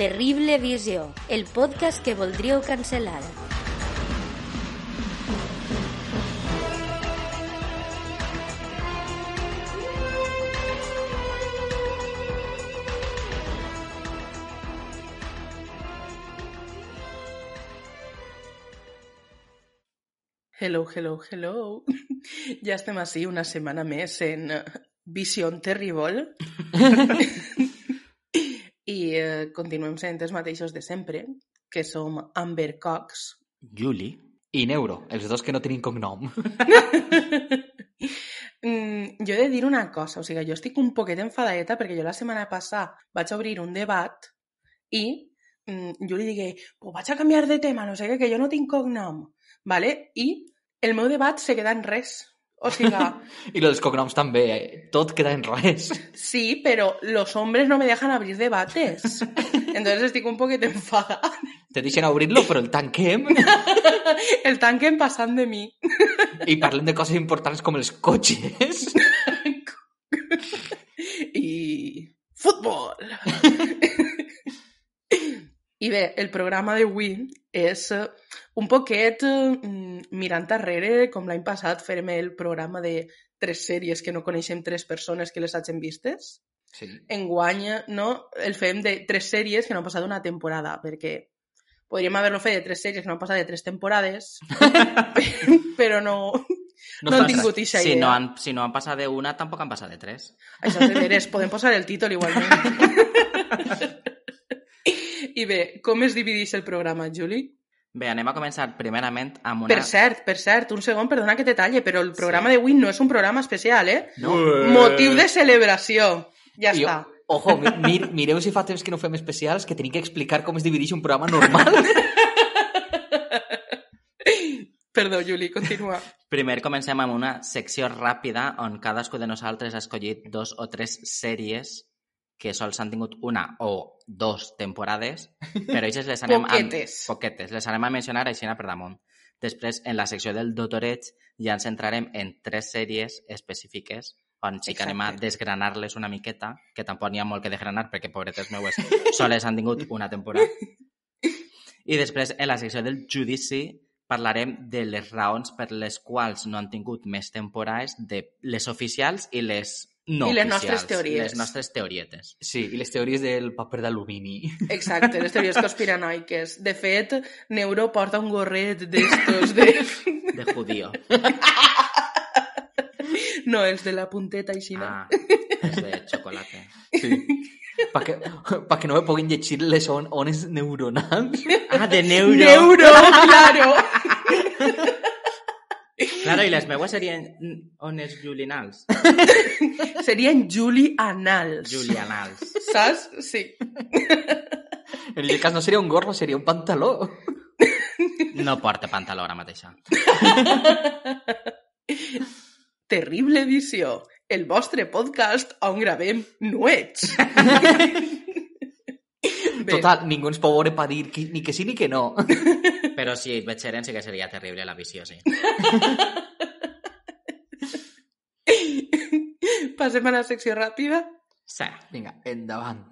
Terrible Visió, el podcast que voldríeu cancel·lar. Hello, hello, hello. Ja estem així una setmana més en eh, Vision Terrible. Eh, continuem sent els mateixos de sempre, que som Amber Cox. Juli i Neuro, els dos que no tenim cognom. Mm, jo he de dir una cosa, o sigui, jo estic un poquet enfadadeta perquè jo la setmana passada vaig obrir un debat i mm, jo li digué, pues vaig a canviar de tema, no sé què, que jo no tinc cognom, ¿vale? I el meu debat se queda en res. O sigui, I los cognoms també, eh? tot queda en res. sí, pero los hombres no me dejan abrir debates. Entonces estic un poquet enfadada. Te deixen obrir-lo, però el tanquem El tanquen passant de mi. i parlem de coses importants com els cotxes. I... Futbol! I bé, el programa d'avui és eh, un poquet eh, mirant darrere, com l'any passat farem el programa de tres sèries que no coneixem tres persones que les hagin vistes. Sí. Enguany, no, el fem de tres sèries que no han passat una temporada, perquè podríem haver-lo fet de tres sèries que no han passat de tres temporades, però no, no, han passa- tingut si idea. no, han, si no han passat de una, tampoc han passat de tres. Això és de veres, podem posar el títol igualment. I bé, com es divideix el programa, Juli? Bé, anem a començar primerament amb una... Per cert, per cert, un segon, perdona que te talle, però el programa d'avui no és un programa especial, eh? No. Motiu de celebració. Ja I, està. ojo, mi- mir, mireu si fa temps que no fem especials que tenim que explicar com es divideix un programa normal. Perdó, Juli, continua. Primer comencem amb una secció ràpida on cadascú de nosaltres ha escollit dos o tres sèries que sols han tingut una o dos temporades, però aquestes les anem Poquetes. a... Poquetes. Les anem a mencionar així per damunt. Després, en la secció del doctoreig, ja ens centrarem en tres sèries específiques on sí que anem a desgranar-les una miqueta, que tampoc n'hi ha molt que desgranar perquè, pobretes meues, soles han tingut una temporada. I després, en la secció del judici, parlarem de les raons per les quals no han tingut més temporades, de les oficials i les no I les oficials. nostres teories. Les nostres teorietes. Sí, i les teories del paper d'alumini. Exacte, les teories conspiranoiques. De fet, Neuro porta un gorret d'estos de... De judío. No, els de la punteta així, no? Ah, és de chocolate. Sí. Perquè pa que no me puguin llegir les on ones neuronals. Ah, de neuro. Neuro, claro! Claro, i les meues serien ones julinals. Serien Juli Anals. Julianals. Saps? Sí. En aquest cas no seria un gorro, seria un pantaló. No porta pantaló ara mateixa. Terrible edició. El vostre podcast on gravem nuets. Total, pot veure per dir que, ni que sí ni que no. Però si et vegeren sí que seria terrible la visió, sí. passem a la secció ràpida. Sí. Vinga, endavant.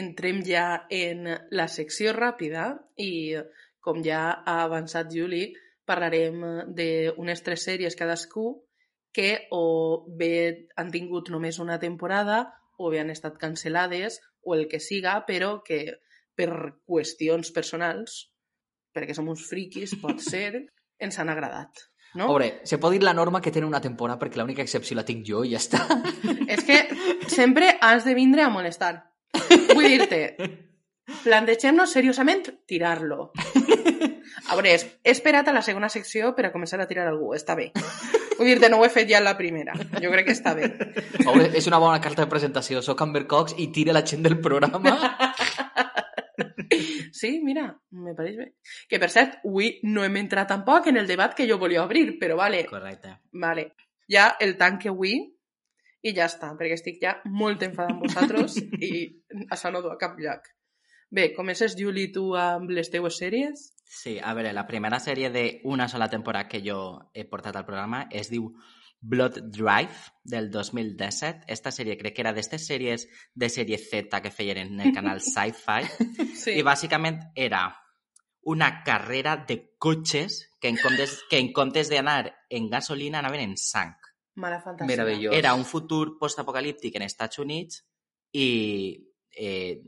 Entrem ja en la secció ràpida i, com ja ha avançat Juli, parlarem d'unes tres sèries cadascú que o bé han tingut només una temporada o bé han estat cancel·lades o el que siga, però que per qüestions personals, perquè som uns friquis, pot ser, ens han agradat. No? Veure, se pot dir la norma que tenen una temporada perquè l'única excepció la tinc jo i ja està. És que sempre has de vindre a molestar. Vull dir-te, plantegem-nos seriosament tirar-lo. A veure, he esperat a la segona secció per a començar a tirar algú. Està bé. Vull dir-te, no ho he fet ja en la primera. Jo crec que està bé. A veure, és una bona carta de presentació. Soc Amber Cox i tira la gent del programa. Sí, mira, me pareix bé. Que, per cert, avui no hem entrat tampoc en el debat que jo volia obrir, però vale, Correcte. vale. Ja el tanque avui i ja està, perquè estic ja molt enfadada amb vosaltres i això no du a cap lloc. Bé, comences, Juli, tu amb les teues sèries? Sí, a veure, la primera sèrie d'una sola temporada que jo he portat al programa es diu Blood Drive, del 2017. Esta sèrie crec que era d'estes sèries de sèrie Z que feien en el canal Sci-Fi. Sí. I bàsicament era una carrera de cotxes que en comptes, que en comptes d'anar en gasolina anaven en sang. Mala. Meravellós. Era un futur postapocalíptic en Estats Units i eh,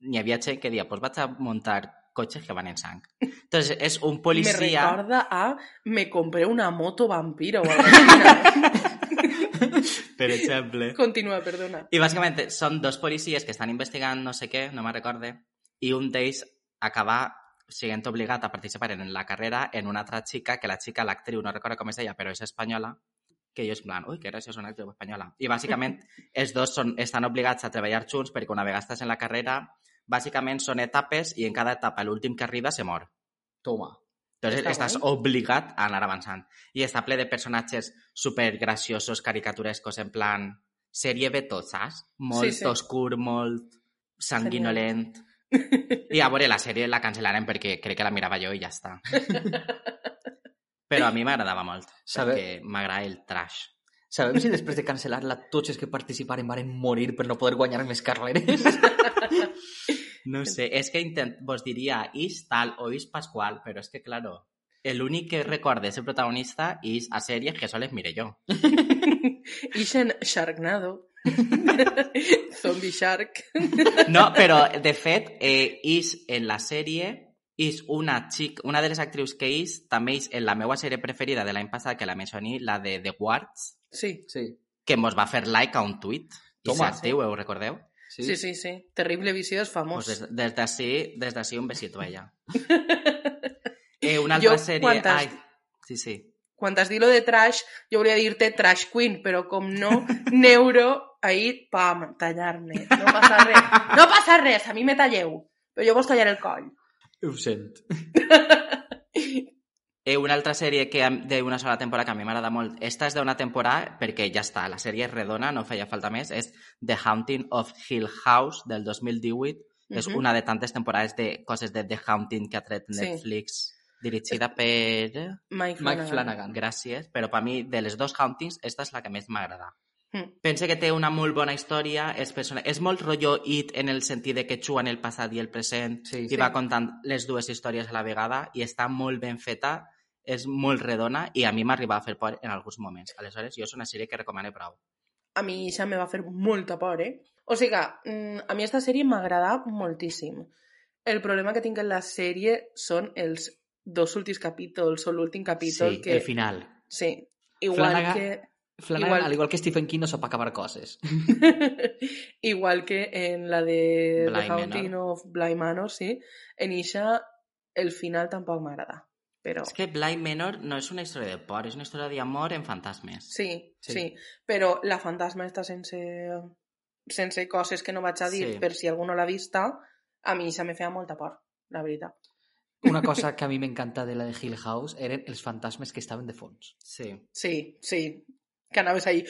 n'hi havia gent que deia pues vaig a muntar cotxes que van en sang. Entonces, és un Me policia... recorda a me compré una moto vampiro o algo así. Per exemple. Continua, perdona. I bàsicament són dos policies que estan investigant no sé què, no me'n recorde, i un d'ells acaba sent obligat a participar en la carrera en una altra xica, que la xica, l'actriu, no recordo com és ella, però és espanyola, que jo és plan, ui, que gràcies, una actriu espanyola. I bàsicament els dos són, estan obligats a treballar junts perquè una vegada estàs en la carrera, bàsicament són etapes i en cada etapa l'últim que arriba se mor. Toma. Entonces Està estàs guai. obligat a anar avançant. I està ple de personatges super graciosos, caricaturescos, en plan sèrie Beto, saps? Molt Sí, sí. oscur, molt sanguinolent. I a veure, la sèrie la cancel·laren perquè crec que la mirava jo i ja està. Però a mi m'agradava molt, Sabe- perquè m'agrada el trash. Sabem si després de cancel·lar-la tots els que participaren varen morir per no poder guanyar més carreres? No sé, és que intent, vos diria is tal o is Pascual, però és que, claro, el únic que recorde ese protagonista és a sèries que soles mire jo. Ixen Sharknado. Zombie Shark. No, però, de fet, eh, és en la sèrie és una xic, una de les actrius que és també és en la meva sèrie preferida de l'any passat, que la mencioné, la de The Guards, Sí, Sí. que mos va fer like a un tuit. I Toma. s'actiu, ho recordeu? Sí, sí, sí, sí. Terrible vicio és famós. Pues des, d'ací, des d'ací un besito a ella. eh, una Jo, altra sèrie... quantes- Ai, sí, sí. Quan t'has dit lo de trash, jo volia dir-te trash queen, però com no, neuro, ahí, pam, tallar-me. No passa res. No passa res, a mi me talleu. Però jo vos tallar el coll. Ho sent. Eh, una altra sèrie que d'una sola temporada que a mi m'agrada molt. Esta és d'una temporada perquè ja està, la sèrie és redona, no feia falta més. És The Haunting of Hill House del 2018. És Mhm. una de tantes temporades de coses de The Haunting que ha tret Sí. Netflix, dirigida per... Mike Mike Flanagan. Flanagan. Gràcies, però per mi, de les dos Hauntings, esta és la que més m'agrada. Mm. Pense que té una molt bona història, és, persona... és molt rotllo It en el sentit de que juga en el passat i el present Sí, i sí. va contant les dues històries a la vegada i està molt ben feta, és molt redona i a mi m'arriba a fer por en alguns moments. Aleshores, jo és una sèrie que recomano prou. A mi això me va fer molta por, eh? O sigui, mm, a mi esta sèrie m'agrada moltíssim. El problema que tinc en la sèrie són els dos últims capítols o l'últim capítol Sí, que... el final. Sí, igual Flanagan- que... Flanagan, Igual- al igual que Stephen King, no sap acabar coses. igual que en la de Bly The Manor. of Bly Manor, sí, en Isha el final tampoc m'agrada. Però És que Blind Menor no és una història de por, és una història d'amor en fantasmes. sí, sí, Sí. Però la fantasma està sense, sense coses que no vaig a dir Sí. per si algú no l'ha vista, a mi se me feia molta por, la veritat. Una cosa que a mi m'encanta de la de Hill House eren els fantasmes que estaven de fons. Sí. Sí, sí, que anaves ahí...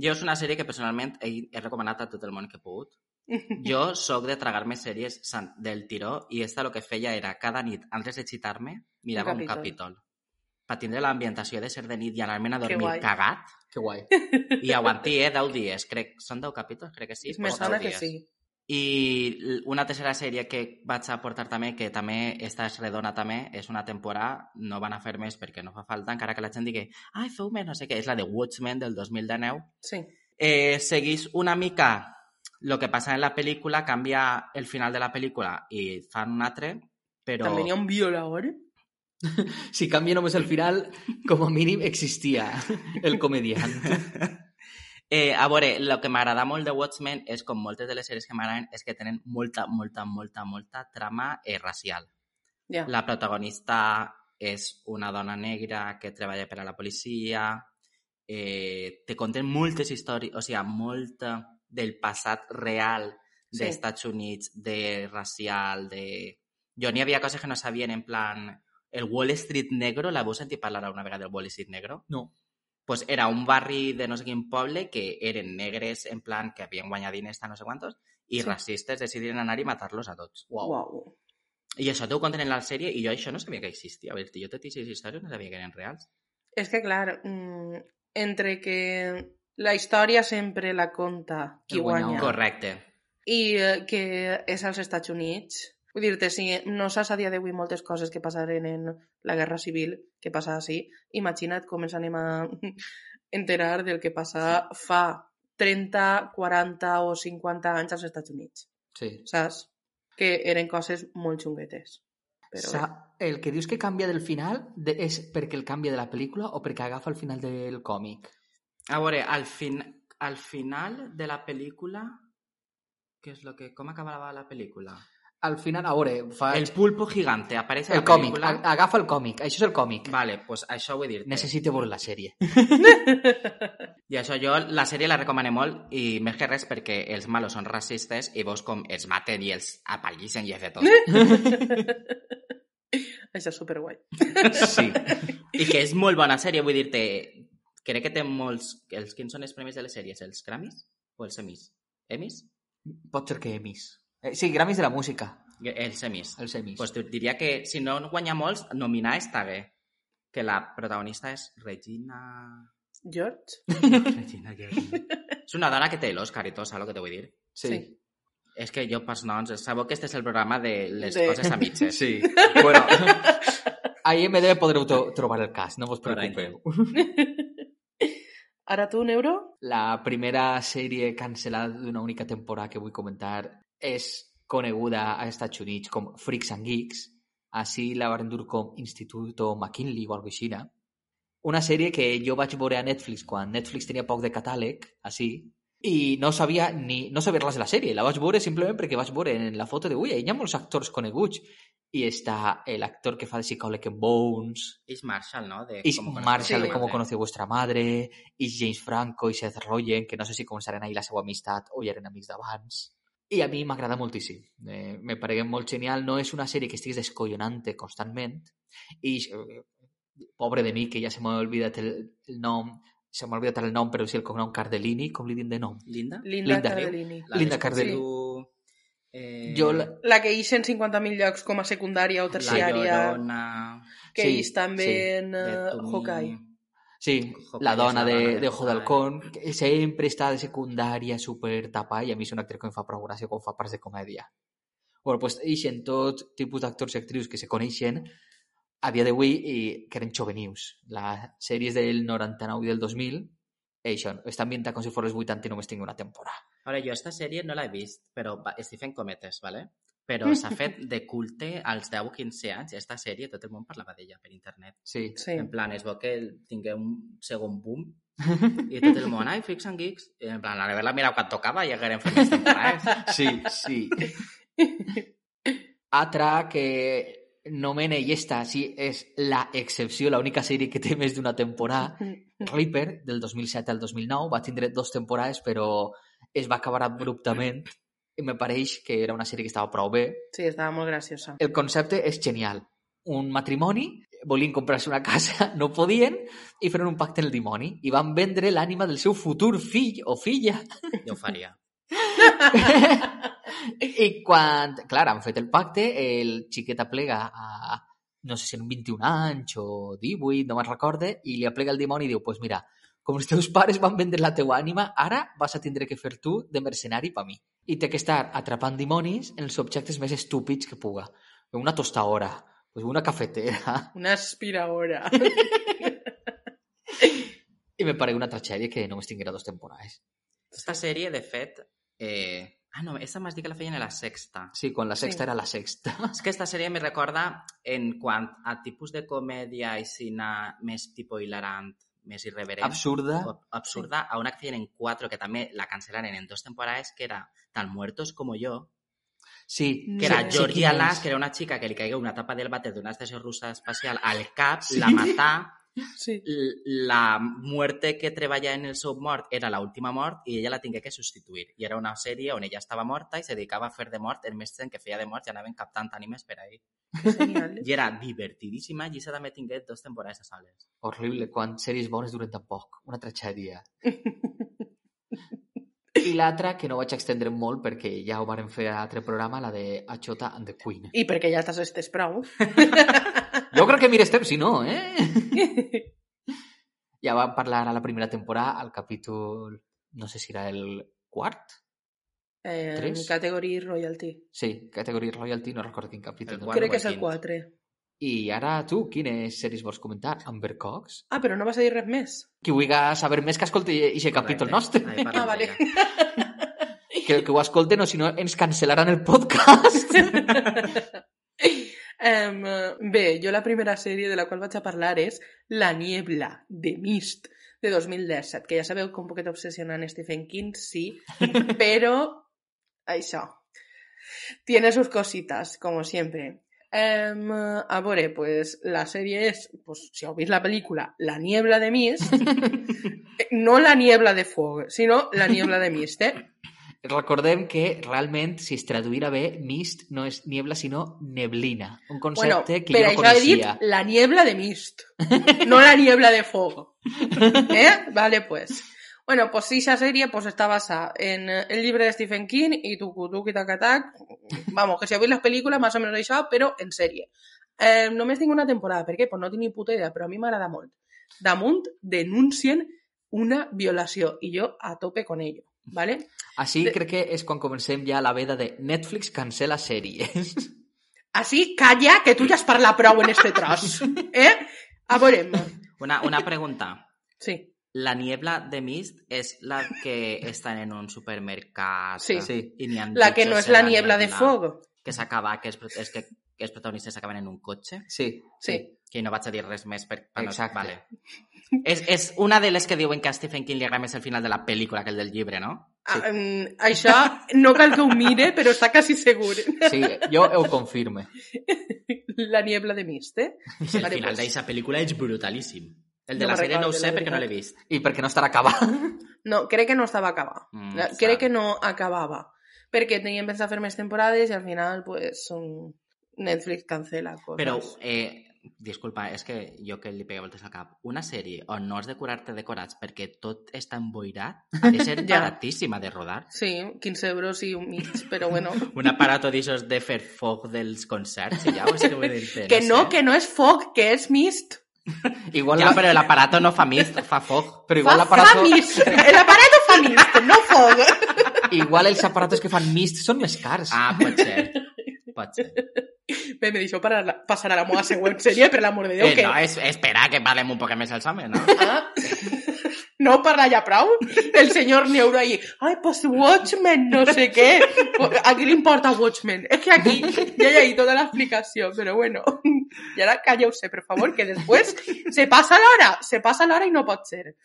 Jo és una sèrie que personalment he, he recomanat a tot el món que he pogut. Jo sóc de tragar-me sèries del tiró i esta el que feia era cada nit, antes de xitar-me, mirava un capítol. capítol. Per tindre l'ambientació de ser de nit i anar-me'n a Que dormir cagat. Que guai. I aguanti, eh, 10 dies. Crec, són 10 capítols? Crec que sí. me sona 10 que sí. I una tercera sèrie que vaig a portar també, que també esta és redona també, és una temporada, no van a fer més perquè no fa falta, encara que la gent digui ai, feu més, no sé què, és la de Watchmen del 2019. Sí. Eh, seguís una mica el que passa en la pel·lícula, canvia el final de la pel·lícula i fan un altre, però... També n'hi ha un violador. Si canvia només el final, com a mínim existia el comediant. Eh, a veure, el que m'agrada molt de Watchmen és, com moltes de les sèries que m'agraden, és que tenen molta, molta, molta, molta trama eh, racial. Ja. La protagonista és una dona negra que treballa per a la policia, eh, te conten moltes històries, o sigui, molt del passat real Sí. dels Estats Units, de racial, de... Jo n'hi havia coses que no sabien, en plan... El Wall Street negro, l'heu sentit parlar alguna vegada del Wall Street negro? No. Pues era un barri de no sé quin poble que eren negres, en plan, que havien guanyat diners no sé quantos, i Sí. racistes decidien anar i matar-los a tots. Uau. Uau. I això t'ho conten en la sèrie i jo això no sabia que existia. A veure, jo totes aquestes històries no sabia que eren reals. És que, clar, mm, entre que la història sempre la conta qui guanya Correcte. i eh, que és als Estats Units. Vull dir-te, si no saps a dia d'avui moltes coses que passaren en la Guerra Civil, que passa així, imagina't com ens anem a enterar del que passa fa 30, 40 o 50 anys als Estats Units. Sí. Saps? Que eren coses molt xunguetes. Però bé. Sa el que dius que canvia del final de, és perquè el canvia de la pel·lícula o perquè agafa el final del còmic? A veure, al, fin, al final de la pel·lícula... Què és lo que... Com acabava la pel·lícula? Al final, a veure, fa... El pulpo gigante apareix a el la còmic, pel·lícula. a- agafa el còmic, això és el còmic. Vale, pues això ho he dit. Necessito veure la sèrie. I això jo la sèrie la recomano molt i més que res perquè els malos són racistes i veus com els maten i els apallissen i és de tot. Això és superguai. Sí. I que és molt bona sèrie, vull dir-te... Crec que té molts... Els, quins són els premis de les sèries? Els Grammys? O els Semis? Emis? Pot ser que emis. Eh, sí, Grammys de la música. Els Semis. Els emis. Pues te diria que si no guanya molts, nominar està bé. Que la protagonista és Regina... George? Regina George. és una dona que té l'Òscar i tot, saps el que te vull dir? sí. sí. És que jo pels noms... Sabeu que este és el programa de les De- coses a mitges. Sí. bueno, a IMDb podreu to- trobar el cas, no vos preocupeu. Ara tu, Neuro? La primera sèrie cancel·lada d'una única temporada que vull comentar és coneguda a Estats Units com Freaks and Geeks. Així la van dur com Instituto McKinley o cosa així. Una sèrie que jo vaig veure a Netflix quan Netflix tenia poc de catàleg, així, i no sabia ni no sabia res de la sèrie. La vaig veure simplement perquè vaig veure en la foto de ui, hi ha molts actors coneguts. I està l'actor que fa de psicòleg en Bones, És Marshall, no? De a Marshall, Sí. madre. conoció vuestra madre, i James Franco i Seth Rogen, que no sé si començaran ahir la seva amistat o ja eren amics d'abans. I a mi m'agrada moltíssim. Eh, me pareix molt genial. No és una sèrie que estiguis descollonant constantment. I, eh, pobre de mi, que ja se m'ha oblidat el, el nom, se m'ha oblidat el nom, però sí el cognom Cardellini, com li diuen de nom? Linda? Linda, Linda. Cardellini. La Linda de Cardellini. Scooby-Doo, Eh, Jo la- La que ix en 50.000 llocs com a secundària o La terciària, Llorona... que Sí, ix també sí. en uh, Hawkeye. Sí, la dona la de, de de Ojo Hawkeye. d'Halcón, que sempre està de secundària, super tapada, i a mi és un actor que em fa prou gràcia quan fa parts de comèdia. Bueno, pues ixen tot tipus d'actors i actrius que se coneixen a dia d'avui i que eren jovenius. La sèrie és del 99 i del 2000, i això, està ambientat com si fos els 80 i només tingui una temporada. Ara, jo esta sèrie no l'he vist, però va, estic fent cometes, ¿vale? Però s'ha fet de culte als 10 o 15 anys. Esta sèrie, tot el món parlava d'ella per internet. Sí. Sí. En plan, es veu que tingué un segon boom i tot el món, ai, Freaks and Geeks. I en plan, l'haver-la mirat quan tocava i hagueren fet més temporades. Sí, sí. Altra que no mena i esta sí és la excepció, l'única sèrie que té més d'una temporada, Reaper, del 2007 al 2009, va tindre dos temporades, però es va acabar abruptament me pareix que era una sèrie que estava prou bé. Sí, estava molt graciosa. El concepte és genial. Un matrimoni, volien comprar-se una casa, no podien, i feren un pacte amb el dimoni, i van vendre l'ànima del seu futur fill o filla Jo ho faria. I quan, clar, han fet el pacte, el xiquet aplega a, no sé si en 21 anys o 18, no me'n recorde, i li aplega el dimoni i diu, pues mira, com els teus pares van vendre la teua ànima, ara vas a tindre que fer tu de mercenari per mi. I té que estar atrapant dimonis en els objectes més estúpids que puga. Una tostadora, pues una cafetera... Una aspiradora. I me pareix una tragèdia que només tinguera dos temporades. Esta sèrie, de fet... Eh... Ah, no, esta m'has dit que la feien a la sexta. Sí, quan la sexta Sí. era la sexta. És que esta sèrie me recorda en quant a tipus de comèdia i cine més tipus hilarant més irreverent. Absurda. o- absurda, a una que feien en 4 que també la cancelaran en dos temporades, que era Tan muertos como yo, Sí. que Sí, era sí, Georgia Lass, és. que era una chica que li caigué una tapa del váter d'una estació russa espacial al cap, la matà, Sí. la muerte que treballa en el seu mort era la última mort i ella la tingué que substituir. I era una sèrie on ella estava morta i se dedicava a fer de mort el més gent que feia de mort i anaven captant ànimes per ahí. Que genial. I era divertidíssima i esa també tingué dos temporades a sales. Horrible, quan sèries bones duren tan poc. Una tragèdia. I l'altra, que no vaig extendre molt perquè ja ho varen fer a l'altre programa, la de Achota and the Queen. I perquè ja estàs estés prou. Jo crec que mires temps, si no, eh? Ja vam parlar a la primera temporada, al capítol... No sé si era el quart? Eh, Tres? category royalty. Sí, categoria royalty, no recordo quin capítol. El no? Crec que és el quint? 4. I ara tu, quines sèries vols comentar? Amber Cox? Ah, però no vas a dir res més? Qui vulgui saber més que escolti aquest capítol nostre. Parlem Ah, vale. Que, que ho escolten o si no ens cancel·laran el podcast. Em, bé, jo la primera sèrie de la qual vaig a parlar és La niebla, de Mist, de 2017, que ja sabeu que un poquet obsessionant Stephen King, sí, però això, tiene sus cositas, como siempre. Em, a veure, pues, la sèrie és, pues, si vist la pel·lícula La niebla de Mist, no la niebla de fuego, sinó la niebla de Mist, eh? Recordem que realment, si es traduïra bé, mist no és niebla, sinó neblina. Un Bueno, concepte que per jo no he dit coneixia. la niebla de Mist, no la niebla de fuego. ¿Eh? Vale, pues. Bueno, pues sí, esa serie pues está basada en el libro de Stephen King y tucu tac tac. Vamos, que si habéis las películas más o menos això, però en sèrie. Eh, només tinc una temporada, per què? Pues no tinc ni puta idea, però a mi m'agrada molt. Damunt denuncien una violació i jo a tope con ello, ¿vale? Així De- crec que és quan comencem ja la veda de Netflix cancela sèries. Así, calla, que tu ja has parlat prou en este tros. Eh? A veurem. Una, una pregunta. Sí. La niebla de Mist és la que estan en un supermercat Sí. Sí. La que no és la niebla de fuego. Que s'acaba, que, els, pro- és que, que els protagonistes acaben en un cotxe. Sí. Sí. Que no vaig a dir res més per... per no- Exacte. Vale. És, és una de les que diuen que a Stephen King li agrada més el final de la pel·lícula que el del llibre, no? Ah, mm, això no cal que ho mire, però està quasi segur. Sí, jo ho confirme. La niebla de Mist, eh? El Vale, final pues. d'aquesta pel·lícula és brutalíssim. El de No la sèrie no ho sé perquè no l'he vist. I perquè no estarà acabat. No, crec que no estava acabat. Mm, crec que no acabava. Perquè tenien pensat fer més temporades i al final, pues, un... Netflix cancela coses. Però, eh, disculpa, és que jo que li pegué voltes al cap. Una sèrie on no has de curar-te decorats perquè tot està emboirat ha de ser Ja. baratíssima de rodar. Sí, 15 euros i un mig, però bueno. Un aparato d'aixòs de fer foc dels concerts, i ja, o és que vull dir-te, que no, sé. que no és foc, que és Mist. Igual, Ja, la... però l'aparato no fa mist, fa foc. però igual fa, l'aparato... fa Mist. L'aparato fa Mist, no foc. Igual els aparatos que fan mist són més cars. Ah, pot ser. Pot ser. Bé, me deixo para la, passar a la meva següent sèrie, per l'amor de Déu, Eh, que... no, és, espera que parlem un poc més el home, no? Ah. No parla ja prou? El senyor Neuro ahí, ay, pues Watchmen, no sé què. A qui li importa Watchmen? És que aquí ja hi ha tota l'explicació, però bueno. I ara calleu-se, per favor, que després se passa l'hora, se passa l'hora i no pot ser.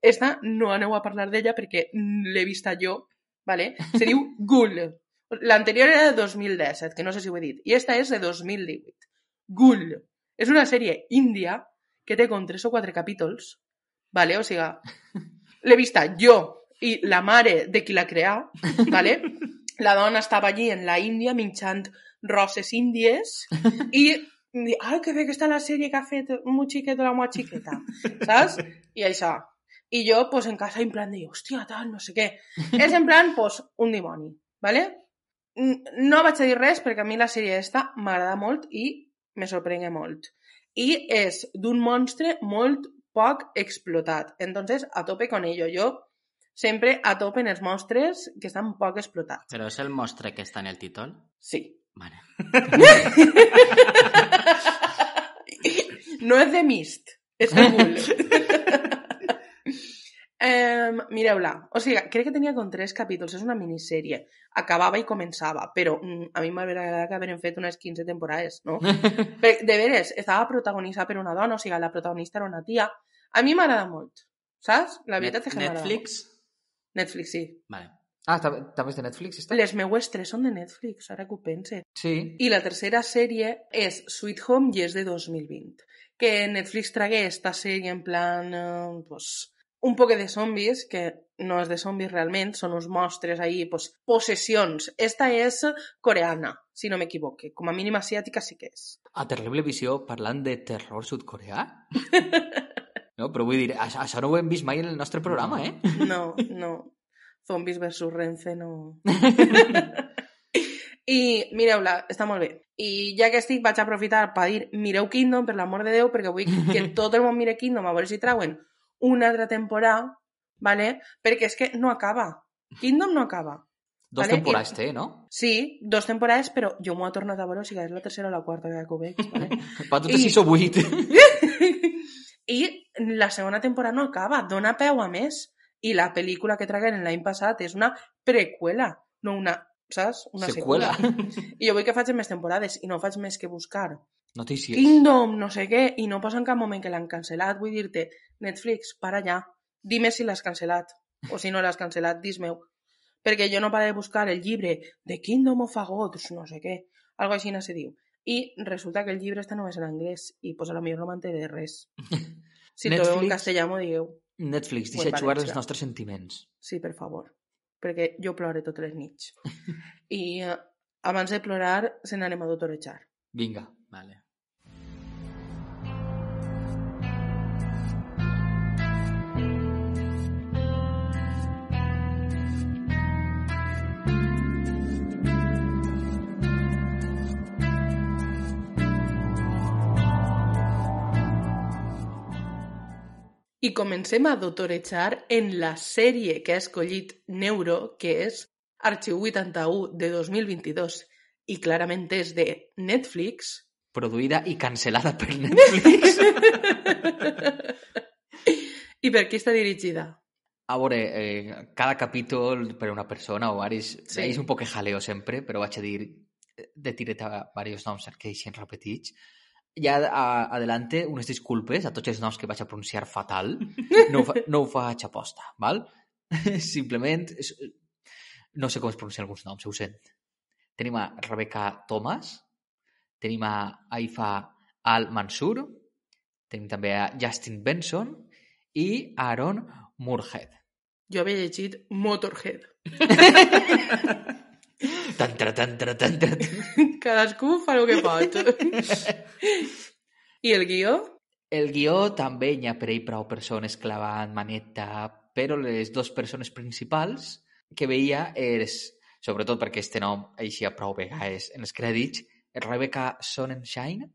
Esta no aneu a parlar d'ella perquè l'he vista jo, ¿vale? Se diu Ghoul. L'anterior era de 2017, que no sé si ho he dit. I esta és de 2018. Ghoul. És una sèrie índia que té com tres o quatre capítols, ¿vale? O sigui, l'he vista jo i la mare de qui la creà, ¿vale? La dona estava allí en la Índia minxant roses índies i di, ai, que bé que està la sèrie que ha fet un xiquet o la meva xiqueta, saps? I això. I jo, pues, en casa, en plan de, hòstia, tal, no sé què. És en plan, pues, un dimoni, ¿vale? No vaig a dir res perquè a mi la sèrie esta m'agrada molt i me sorprengué molt. I és d'un monstre molt poc explotat. Entonces, a tope con ello. Jo sempre a tope en els monstres que estan poc explotats. Però és el mostre que està en el títol? Sí. Vale. No és de Mist, és de Bull. um, Mireu-la. O sigui, crec que tenia com tres capítols, és una minissèrie. Acabava i començava, però mm, a mi agradat que hagueren fet unes 15 temporades, no? De veres, estava protagonitzada per una dona, o sigui, la protagonista era una tia, A mi m'agrada molt, saps? La veritat és que m'agrada Netflix? Netflix, sí. Vale. Ah, també, també és de Netflix, està? Les meues tres són de Netflix, ara que ho pense. Sí. I la tercera sèrie és Sweet Home i és de 2020. Que Netflix tragué esta sèrie en plan, eh, pues, un poc de zombis, que no és de zombis realment, són uns mostres ahí, pues, possessions. Esta és coreana, si no m'equivoque. Com a mínim asiàtica sí que és. A Terrible Visió parlant de terror sud-coreà? no, però vull dir, això, això no ho hem vist mai en el nostre programa, eh? No, no. Zombies versus Renfe no... I mireu-la, està molt bé. I ja que estic, vaig aprofitar per dir mireu Kingdom, per l'amor de Déu, perquè vull que tot el món mire Kingdom a veure si trauen una altra temporada, ¿vale? perquè és que no acaba. Kingdom no acaba. Dos Vale, temporades i- té, no? Sí, dos temporades, però jo m'ho he tornat a veure, o sigui, és la tercera o la quarta vegada que ho veig. ¿vale? Va totes I- 6 o 8. I la segona temporada no acaba, dona peu a més. I la pel·lícula que tragueren l'any passat és una preqüela, no una, saps? Una Seqüela. I jo vull que facin més temporades i no faig més que buscar Notícies. Kingdom, no sé què, i no posa en cap moment que l'han cancel·lat. Vull dir-te, Netflix, para allà. Dime si l'has cancel·lat. O si no l'has cancel·lat, dis-meu. Perquè jo no pare de buscar el llibre The Kingdom of a Gods, no sé què. Algo així no se diu. I resulta que el llibre està només en anglès i pues a lo millor no m'enteré de res. Si el trobeu en Netflix- castellà m'ho digueu. Netflix, deixa jugar els nostres sentiments. Sí, per favor. Perquè jo plore totes les nits. I eh, abans de plorar se n'anem a doctorejar. Vinga. Vale. I comencem a doctorejar en la sèrie que ha escollit Neuro, que és Arxiu 81 de 2022 i clarament és de Netflix. Produïda i cancel·lada per Netflix. I per qui està dirigida? A veure, eh, cada capítol per una persona o varis... Sí. És un poc jaleo sempre, però vaig a dir eh, de tiret a diversos noms perquè així repetits. Ja a, adelante, unes disculpes a tots els noms que vaig a pronunciar fatal. No ho, fa, no ho faig aposta, val? Simplement, no sé com es pronuncien alguns noms, ho sent. Tenim a Rebecca Thomas, tenim a Aifa Al-Mansur, tenim també a Justin Benson i a Aaron Moorhead. Jo havia llegit Motorhead. Tan, tra, tan, tra, tan. Cadascú fa el que pot. I el guió? El guió també n'hi ha per ell prou persones clavant maneta, però les dues persones principals que veia és, sobretot perquè este nom eixia prou vegades en els crèdits, Rebecca Sonnenschein,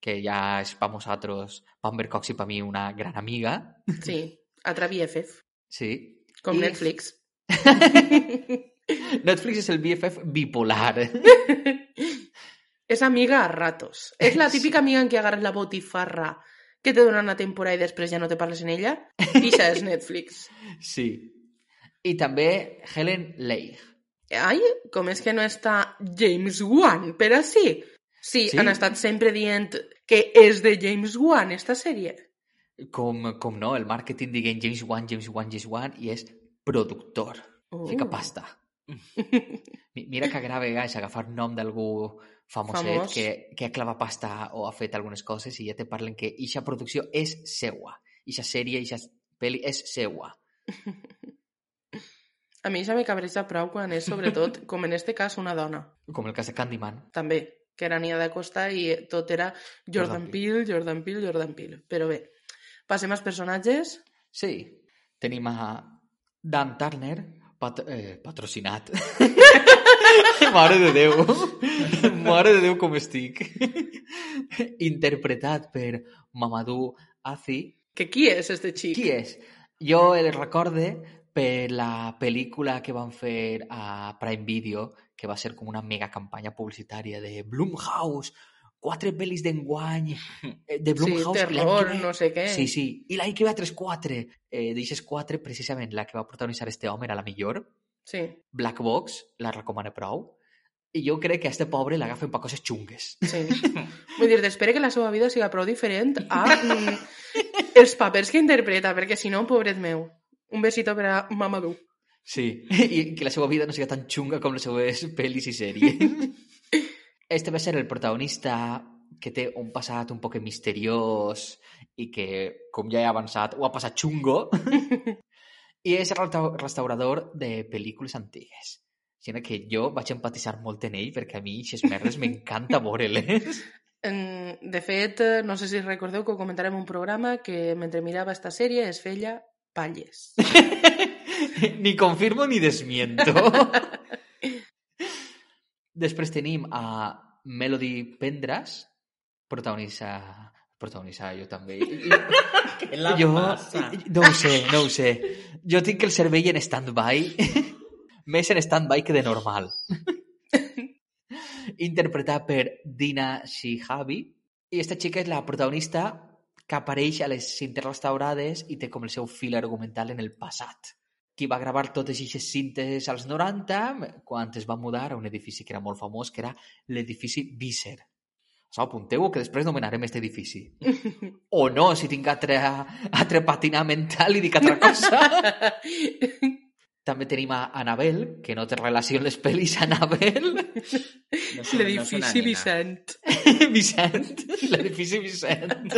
que ja és per nosaltres, Pamber Cox i per mi una gran amiga. Sí, altra BFF, Sí. com I- Netflix. Netflix és el BFF bipolar. És amiga a ratos. És la típica amiga en què agarres la botifarra que te dona una temporada i després ja no te parles en ella. I això és Netflix. Sí. I també Helen Leigh. Ai, com és que no està James Wan, però sí. Sí, Sí. han estat sempre dient que és de James Wan, esta sèrie. Com, com no, el màrqueting diguent James Wan, James Wan, James Wan, i és productor. Uh. Fica pasta. Mi- Mira que a vegades agafar nom d'algú famoset Famós. que, que ha clavat pasta o ha fet algunes coses i ja te parlen que eixa producció és seua. Eixa sèrie, eixa pel·li és seua. A mi ja me cabreja prou quan és, sobretot, com en este cas, una dona. Com el cas de Candyman. També, que era Nia de Costa i tot era Jordan Jordan Peele, Jordan Peele, Jordan Peele. Però bé, passem als personatges. Sí. Tenim a Dan Turner, pat eh, patrocinat. Mare de Déu. Mare de Déu com estic. Interpretat per Mamadou Azi. Que qui és este xic? Qui és? Jo el recorde per la pel·lícula que van fer a Prime Video, que va ser com una mega campanya publicitària de Blumhouse, quatre pel·lis d'enguany, eh, de Sí, Blumhouse. que terror, no sé què. Sí, sí. I l'any que ve a 3-4. Eh, D'eixes 4, precisament, la que va protagonitzar este home era la millor. Sí. Black Box, la recomana prou. I jo crec que a este pobre l'agafen per coses xungues. Sí. Vull dir, espero que la seva vida siga prou diferent a mm, els papers que interpreta, perquè si no, pobret meu. Un besito per a Mamadou. Sí, i que la seva vida no siga tan xunga com les seues pel·lis i sèries. Este va ser el protagonista que té un passat un poc misteriós i que, com ja he avançat, ho ha passat xungo. I és resta- restaurador de pel·lícules antigues. Sinó que jo vaig empatitzar molt en ell perquè a mi aquestes merdes m'encanta veure-les. De fet, no sé si recordeu que ho comentarem en un programa que mentre mirava esta sèrie es feia palles. ni confirmo ni desmiento. Després tenim a Melody Pendras, protagonista... Protagonista, jo també. Què la jo, passa? no ho sé, no ho sé. Jo tinc el cervell en stand-by, més en stand-by que de normal. Interpretada per Dina Shihabi, i esta xica és la protagonista que apareix a les cintes restaurades i té com el seu fil argumental en el passat. Qui va gravar totes aquestes cintes als 90 quan es va mudar a un edifici que era molt famós, que era l'edifici Visser. Això apunteu que després nomenarem aquest edifici. O no, si tinc altre, altre patinar mental i dic altra cosa. També tenim a Anabel, que no té relació amb les pel·lis Anabel. No no L'edifici nina. Vicent. Vicent, l'edifici Vicent.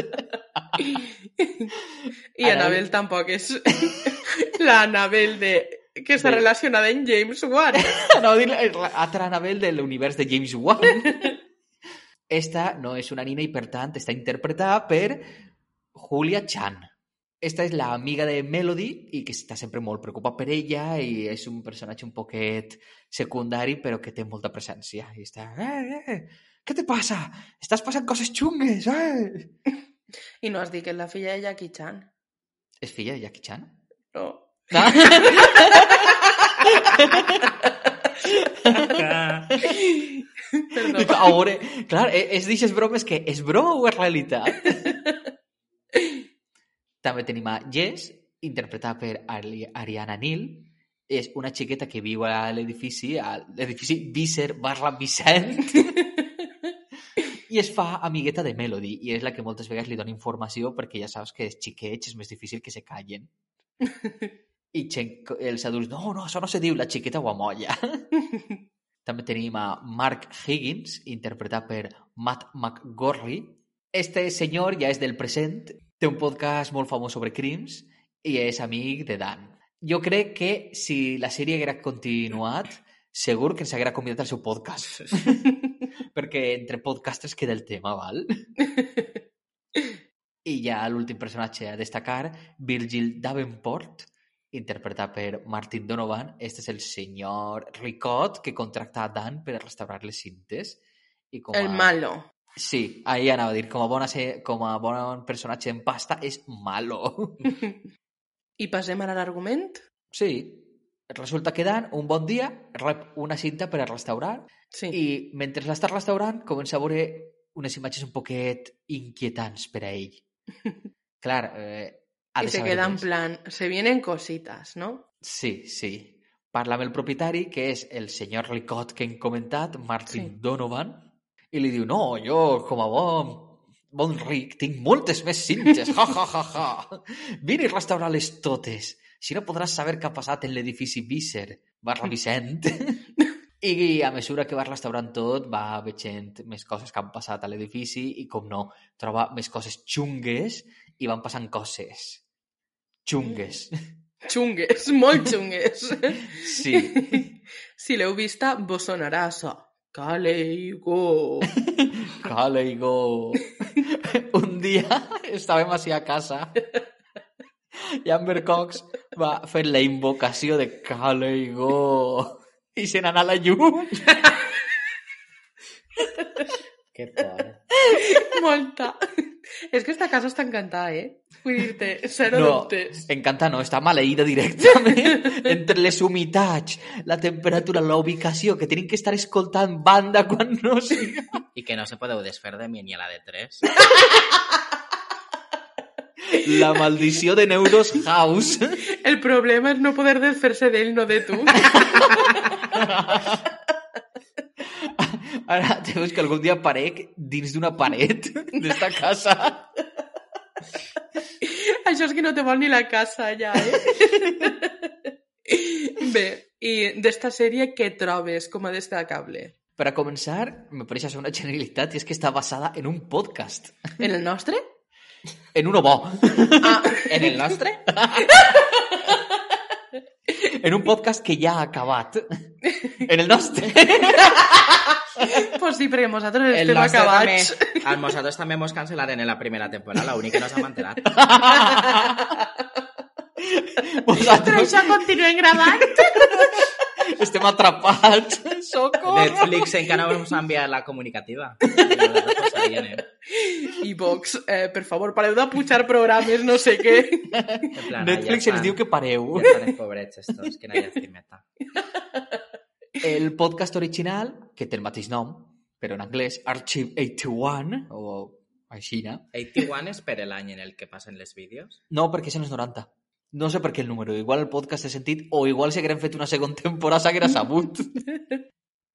I Anabel- Anabel tampoc és la Anabel de... que està De- relacionada amb James Wan. No, dir altra Anabel de l'univers de James Wan. Esta no és una nina i, per tant, està interpretada per Julia Chan. Esta és la amiga de Melody i que està sempre molt preocupada per ella i és un personatge un poquet secundari però que té molta presència. I està... Eh, eh, què te passa? Estàs passant coses xungues, eh? I no has dit que és la filla de Jackie Chan. És filla de Jackie Chan? No. Ah. Perdó. A veure, clar, és d'aixes bromes que és broma o és realitat? També tenim a Jess, interpretada per Ari- Ariana Neal. És una xiqueta que viu a l'edifici, a l'edifici Visser barra Vicent, i es fa amigueta de Melody, i és la que moltes vegades li dona informació perquè ja saps que els xiquets és més difícil que se callen. I gent, els adults, no, no, això no se diu, la xiqueta ho amolla. També tenim a Mark Higgins, interpretat per Matt McGorry. Este senyor ja és del present, té un podcast molt famós sobre crims i és amic de Dan. Jo crec que si la sèrie haguera continuat, segur que ens haguera convidat al seu podcast. Perquè entre podcasters queda el tema, val? I ja l'últim personatge a destacar, Virgil Davenport, interpretat per Martin Donovan. Este és el senyor Ricot que contracta a Dan per a restaurar les cintes. I com a... El malo. Sí, ahí anava a dir, com a, bona, com a bon personatge en pasta, és malo. I passem ara a l'argument? Sí, resulta que Dan, un bon dia, rep una cinta per a restaurar Sí. i mentre l'està restaurant comença a veure unes imatges un poquet inquietants per a ell. Clar, eh, ha I se queda en plan, se vienen cositas, ¿no? Sí, sí. Parla amb el propietari, que és el senyor Ricot que hem comentat, Martin Sí. Donovan, i li diu, no, jo, com a bon, bon ric, tinc moltes més cintes, ja, ja, ja, ja. Vine a restaurar-les totes. Si no podràs saber què ha passat en l'edifici Visser, barra Vicent. I a mesura que va restaurant tot, va veient més coses que han passat a l'edifici i, com no, troba més coses xungues i van passant coses. Xungues. Xungues, molt xungues. Sí. Si l'heu vista, vos sonarà això. Caleigo. Caleigo. Un dia estàvem així a casa i Amber Cox va fer la invocació de Caleigo i se n'anà la llum. Que por. Molta. És que esta casa està encantada, eh? Vull dir-te, zero No, dubtes. encanta no, està maleïda directament. Entre les humitats, la temperatura, la ubicació, que tenen que estar escoltant banda quan no siga. I que no se podeu desfer de mi ni a la de 3. La maldició de Neuros House. El problema és no poder desfer-se d'ell, no de tu. Ara te veus que algun dia aparec dins d'una paret d'esta casa. Això és que no te vol ni la casa, ja, eh? Bé, i d'esta sèrie què trobes com a destacable? Per a començar, me pareix això una generalitat i és que està basada en un podcast. En el nostre? En uno bo. Ah, En el nostre? En un podcast que ja ha acabat. En el nostre. pues sí, perquè nosaltres El estem nostre acabats. també. A nosaltres també mos cancel·laren en la primera temporada, l'únic que no s'ha. Però Vosaltres això continuem gravant. estem atrapats. Socorro. Netflix encara no ens ha enviat la comunicativa. I Vox, eh, per favor, pareu de pujar programes, no sé què. En plan, Netflix ja ens diu que pareu. Ja estan els pobrets estos, que no hi ha. El podcast original, que té el mateix nom, però en anglès, Archive 81, o així, no? 81 és per l'any en el que passen les vídeos? No, perquè és en els 90. No sé per què el número. Igual el podcast té sentit, o igual si haguérem fet una segona temporada s'haguera sabut.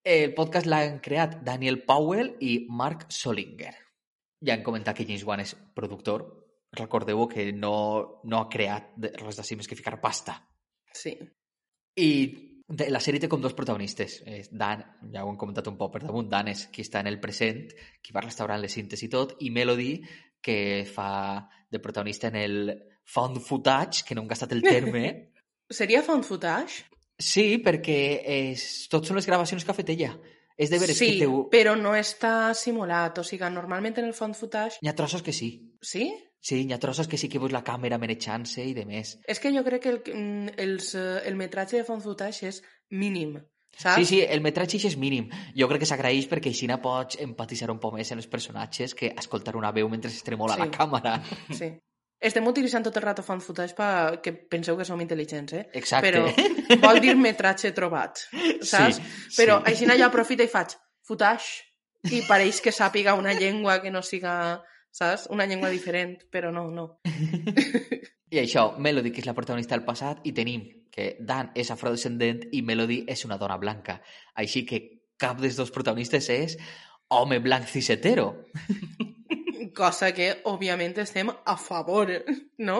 El podcast l'han creat Daniel Powell i Mark Solinger. Ja han comentat que James Wan és productor. Recordeu que no, no ha creat res d'ací més que ficar pasta. Sí. I la sèrie té com dos protagonistes. Dan, ja ho hem comentat un poc per damunt, Dan és qui està en el present, qui va restaurant les cintes i tot, i Melody, que fa de protagonista en el found footage, que no hem gastat el terme. Seria found footage? sí, perquè és, tot són les gravacions que ha fet ella. És de veres sí, que teu... però no està simulat. O sigui, normalment en el found footage... Hi ha trossos que sí. Sí? Sí, hi ha trossos que sí que veus la càmera manejant-se i de més. És que jo crec que el, mm, els, eh, el metratge de found footage és mínim, saps? Sí, sí, el metratge és mínim. Jo crec que s'agraeix perquè així no pots empatitzar un poc més en els personatges que escoltar una veu mentre es tremola Sí. la càmera. sí. Estem utilitzant tot el rato found footage perquè penseu que som intel·ligents, eh? Exacte. Però vol dir metratge trobat, saps? Sí, Però sí. així jo aprofito i faig footage i pareix que sàpiga una llengua que no siga, saps? Una llengua diferent, però no, no. I això, Melody, que és la protagonista del passat, i tenim que Dan és afrodescendent i Melody és una dona blanca. Així que cap dels dos protagonistes és home blanc cisetero. Cosa que, òbviament, estem a favor, no?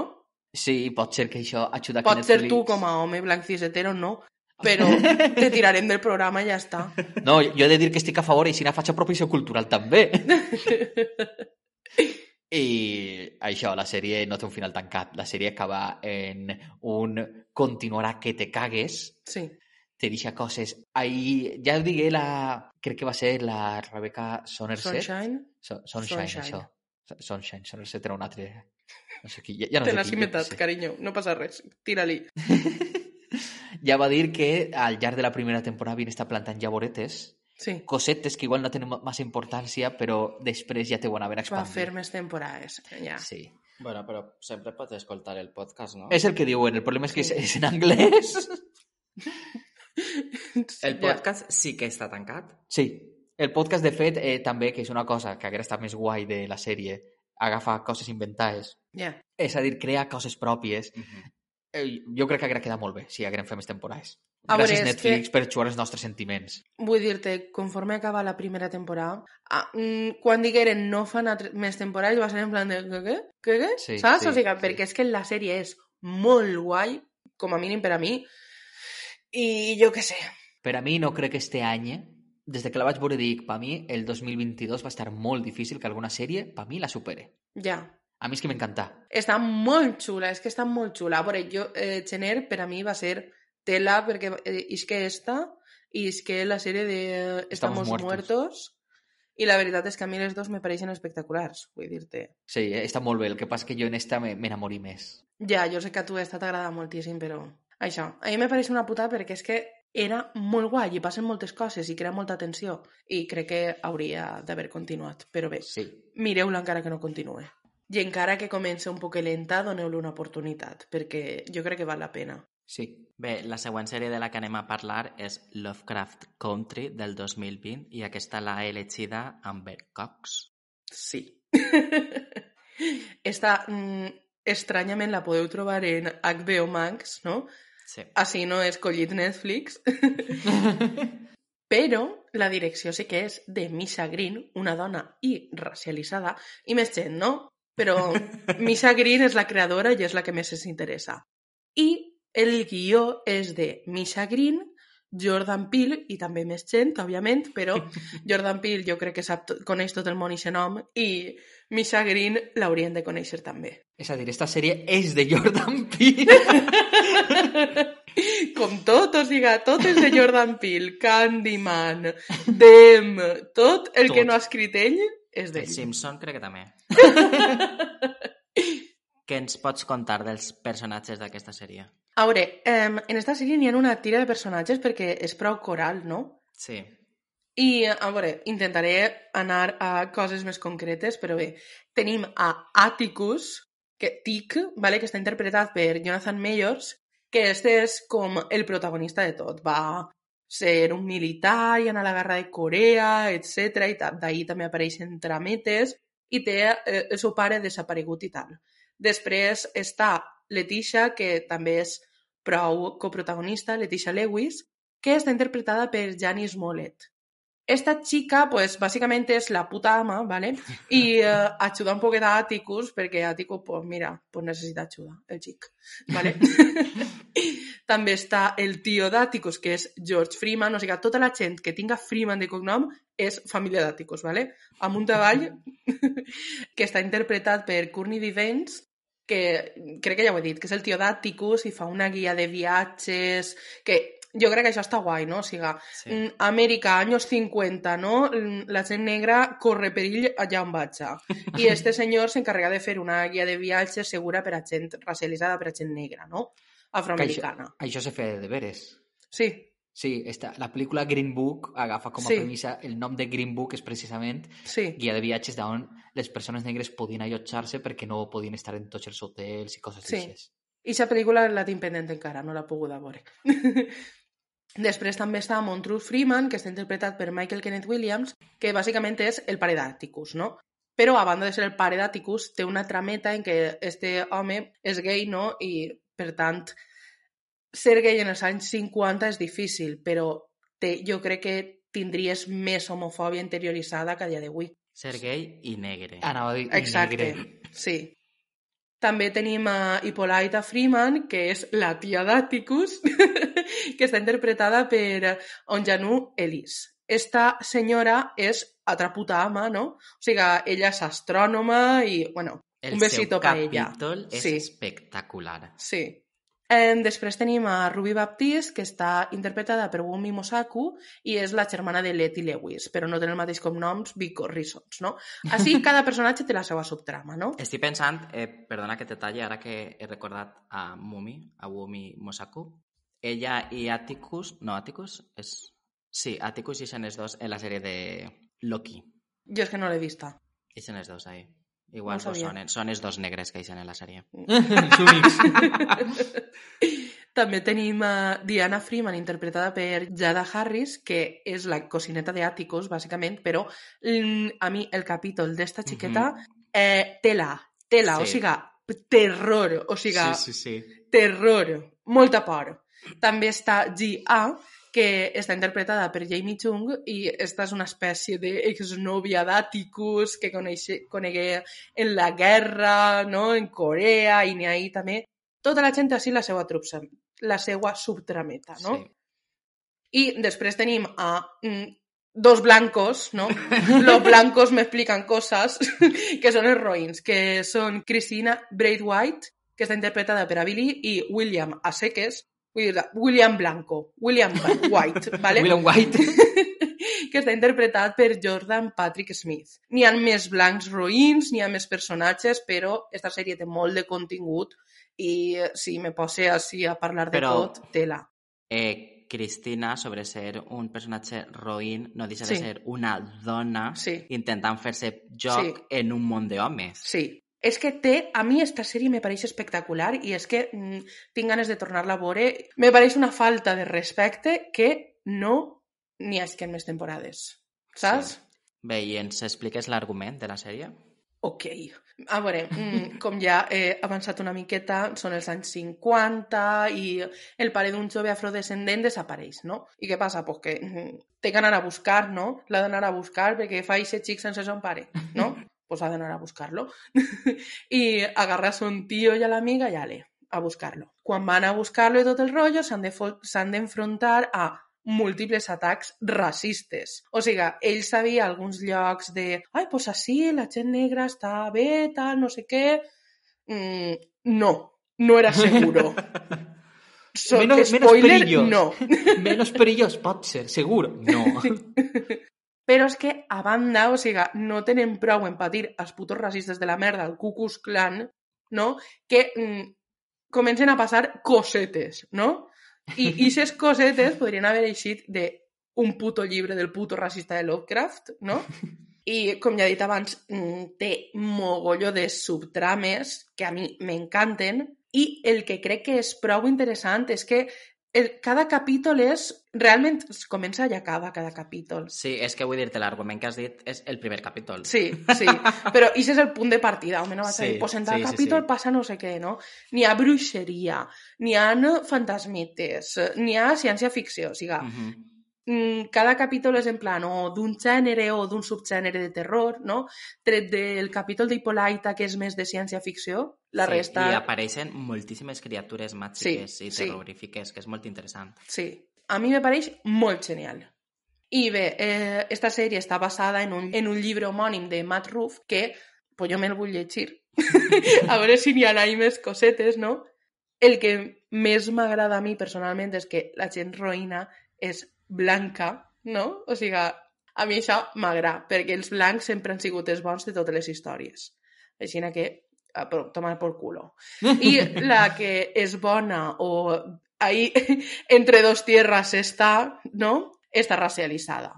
Sí, pot ser que això ajuda a que Pot ser tu com a home blanc cisetero, no, però te tirarem del programa i ja està. No, jo he de dir que estic a favor i si no faig apropiació cultural també. I això, la sèrie no té un final tancat. La sèrie acaba en un continuarà que te cagues, Sí. te deixa coses. Ahir, ja ho digué la... Crec que va ser la Rebecca Somerset. Sunshine? So, Sunshine, Sunshine. això. Sunshine, Somerset era un altre... No sé qui, ja, ja no Te l'has jo inventat, sé. carinyo. No passa res. Tira-li. Ja va dir que al llarg de la primera temporada havien estat plantant llavoretes, Sí. cosetes que igual no tenen massa importància, però després ja te ho anaven Va expandir. fer més temporades. Ja. Sí. Bueno, però sempre pots escoltar el podcast, no? És el que diuen, el problema és que Sí. és, és en anglès. El Ja. podcast sí que està tancat? Sí. El podcast, de fet, eh, també, que és una cosa que haguera estat més guai de la sèrie, agafa coses inventades, Ja. és a dir, crea coses pròpies. Uh -huh. Eh, jo crec que haguera quedat molt bé si haguérem fet més temporades. A veure, Gràcies, és Netflix, per jugar els nostres sentiments. Vull dir-te, conforme acaba la primera temporada, ah, mm, quan digueren no fan més temporades, va ser en plan de què, què, què, què? Sí, Saps? sí, o sigui, sí. perquè és que la sèrie és molt guai, com a mínim per a mi, i jo què sé. Per a mi no crec que este any, des de que la vaig veure dic, per mi el 2022 va estar molt difícil que alguna sèrie, per mi, la supere. Ja. A mi és que m'encanta. Està molt xula, és que està molt xula. A veure, jo, eh, Gener, per a mi va ser tela, perquè eh, és que esta, i és que la sèrie de eh, Estamos Estamos, muertos. muertos. i la veritat és que a mi les dos me pareixen espectaculars, vull dir-te. Sí, eh, està molt bé. El que passa que jo en esta me- m'enamori més. Ja, jo sé que a tu esta t'agrada moltíssim, però... Això, a mi me pareix una putada perquè és que era molt guai i passen moltes coses i crea molta tensió i crec que hauria d'haver continuat, però bé, Sí. mireu-la encara que no continue. I encara que comença un poc lenta, doneu-li una oportunitat, perquè jo crec que val la pena. Sí. Bé, la següent sèrie de la que anem a parlar és Lovecraft Country del 2020 i aquesta l'ha elegida Amber Cox. Sí. Esta, mm, estranyament, la podeu trobar en HBO Max, no? Sí. Així no he escollit Netflix. però la direcció sí que és de Misha Green, una dona i racialitzada, i més gent, no? Però Misha Green és la creadora i és la que més ens interessa. I el guió és de Misha Green, Jordan Peele i també més gent, òbviament, però Jordan Peele jo crec que sap, coneix tot el món i nom i Misha Green l'haurien de conèixer també. És a dir, esta sèrie és de Jordan Peele. Com tot, o sigui, tot és de Jordan Peele, Candyman, Dem, tot el Tot. que no ha escrit ell és El d'ell. Simpson crec que també. Què ens pots contar dels personatges d'aquesta sèrie? A veure, em, en esta sèrie n'hi ha una tira de personatges perquè és prou coral, no? Sí. I, a veure, intentaré anar a coses més concretes, però bé, tenim a Atticus, que, Tic, vale, que està interpretat per Jonathan Mayors, que este és com el protagonista de tot. Va ser un militar i anar a la guerra de Corea, etc. i. D'ahir també apareixen trametes i té eh, el seu pare desaparegut i tal. Després està Leticia, que també és prou coprotagonista, Leticia Lewis, que està interpretada per Janice Smollett. Esta chica, pues, básicamente es la puta ama, ¿vale? Y eh, ayuda un poquet a Atticus, perquè Atticus, pues, mira, pues necessita ajuda, el xic, ¿vale? També està el tio d'Atticus, que és George Freeman, o sigui, tota la gent que tinga Freeman de cognom és família d'Atticus, ¿vale? Amunt avall, que està interpretat per Courtney Vivens, que crec que ja ho he dit, que és el tio d'Atticus i fa una guia de viatges, que jo crec que això està guai, no? O sigui, sí. mm, Amèrica, anys 50, no? Mm, La gent negra corre perill allà on vaig. I este senyor s'encarrega de fer una guia de viatges segura per a gent racialitzada, per a gent negra, no? Que això, Afroamericana. això se fa de veres. Sí, Sí, esta, la pel·lícula Green Book agafa com a Sí. premissa el nom de Green Book és precisament sí. guia de viatges d'on les persones negres podien allotjar-se perquè no podien estar en tots els hotels i coses Sí. d'aixes. I aquesta pel·lícula la tinc pendent encara, no l'he pogut veure. Després també està Montrose Freeman, que està interpretat per Michael Kenneth Williams, que bàsicament és el pare d'Atticus, no? Però, a banda de ser el pare d'Atticus, té una trameta en què este home és gay, no? I, per tant, ser gay en els anys 50 és difícil, però té, jo crec que tindries més homofòbia interioritzada que a dia d'avui. Ser gay i negre. Anava a dir Exacte, negre. sí. També tenim a Hippolyta Freeman, que és la tia d'Atticus, que està interpretada per Onjanu Ellis. Esta senyora és altra puta ama, no? O sigui, ella és astrònoma i, bueno, El un besito pa ella. capítol és Sí. espectacular. sí. Em, després tenim a Ruby Baptiste, que està interpretada per Wumi Mosaku i és la germana de Letty Lewis, però no té el mateix cognoms, because reasons, no? Així, cada personatge té la seva subtrama, no? Estic pensant, eh, perdona que te talli, ara que he recordat a Mumi, a Wumi Mosaku, ella i Atticus, no, Atticus és... Sí, Atticus i els dos en la sèrie de Loki. Jo és que no l'he vista. I els dos ahí. Igual No pues, sabia. són, són els dos negres que eixen en la sèrie. Xúnics. També tenim a Diana Freeman, interpretada per Jada Harris, que és la cosineta de Atticus, bàsicament, però mm, a mi el capítol d'esta xiqueta eh, tela, tela, o Sí. sigui, terror, o sigui, sí, sí. terror, molta por. També està G.A., que està interpretada per Jamie Chung i esta és una espècie d'exnòvia d'Atticus que coneixe, conegué en la guerra, no? en Corea, i n'hi ha ahí també. Tota la gent així la seva trupsa, la seva subtrameta, no? Sí. I després tenim a mm, dos blancos, ¿no? Los blancos me explican cosas, que son els roïns, que són Christina Braithwaite, que està interpretada per a Billy, i William Aseques, William Blanco, William White, ¿vale? William White. que està interpretat per Jordan Patrick Smith. N'hi ha més blancs roïns, n'hi ha més personatges, però esta sèrie té molt de contingut i eh, si me pose així a parlar de Però- tot, tela. Eh, Cristina, sobre ser un personatge roïn, no deixa Sí. de ser una dona Sí. intentant fer-se joc Sí. en un món d'homes. Sí. És que té, a mi esta sèrie me pareix espectacular i és que mm, tinc ganes de tornar-la a veure. Me pareix una falta de respecte que no n'hi ha que en més temporades. Saps? Bé, i ens expliques l'argument de la sèrie? Ok. A veure, mm, com ja he avançat una miqueta, són els anys 50 i el pare d'un jove afrodescendent desapareix, no? I què passa? Pues que mm, té que anar a buscar, no? L'ha d'anar a buscar perquè fa aquest xic sense son pare, no? pues ha d'anar a buscar-lo. I agarra a son tio i a l'amiga i ale, a buscar-lo. Quan van a buscar-lo i tot el rotllo, s'han de fo- s'han d'enfrontar a múltiples atacs racistes. O sigui, ell sabia alguns llocs de ai, pues així la gent negra està bé, tal, no sé què... Mm, no, no era seguro. So, Menos- menos spoiler, perillos. no. Menos perillós pot ser, segur. No. Però és que, a banda, o sigui, no tenen prou en patir els putos racistes de la merda, el Ku Klux Klan, no? Que mm, comencen a passar cosetes, no? I aquestes cosetes podrien haver eixit de un puto llibre del puto racista de Lovecraft, no? I, com ja he dit abans, mm, té mogolló de subtrames que a mi m'encanten i el que crec que és prou interessant és que cada capítol és... Realment es comença i acaba cada capítol. Sí, és que vull dir-te, l'argument que has dit és el primer capítol. Sí, sí. Però aquest és el punt de partida. Home, no vas Sí, a dir, pues en tal sí, sí, capítol sí. passa no sé què, no? N'hi ha bruixeria, n'hi ha fantasmites, n'hi ha ciència-ficció. O sigui, Mhm. mm, cada capítol és en plan o d'un gènere o d'un subgènere de terror, no? Tret del capítol d'Hippolyta, que és més de ciència-ficció, la sí, resta... I apareixen moltíssimes criatures màgiques Sí, i sí. terrorífiques, que és molt interessant. Sí, a mi me pareix molt genial. I bé, eh, esta sèrie està basada en un, en un llibre homònim de Matt Ruff que, pues jo me'l vull llegir. a veure si n'hi ha ahí més cosetes, no? El que més m'agrada a mi personalment és que la gent roïna és blanca, no? O sigui, a mi això m'agrada, perquè els blancs sempre han sigut els bons de totes les històries. Així que, a tomar por culo. I la que és bona o ahí entre dos tierras està, no? Està racialitzada.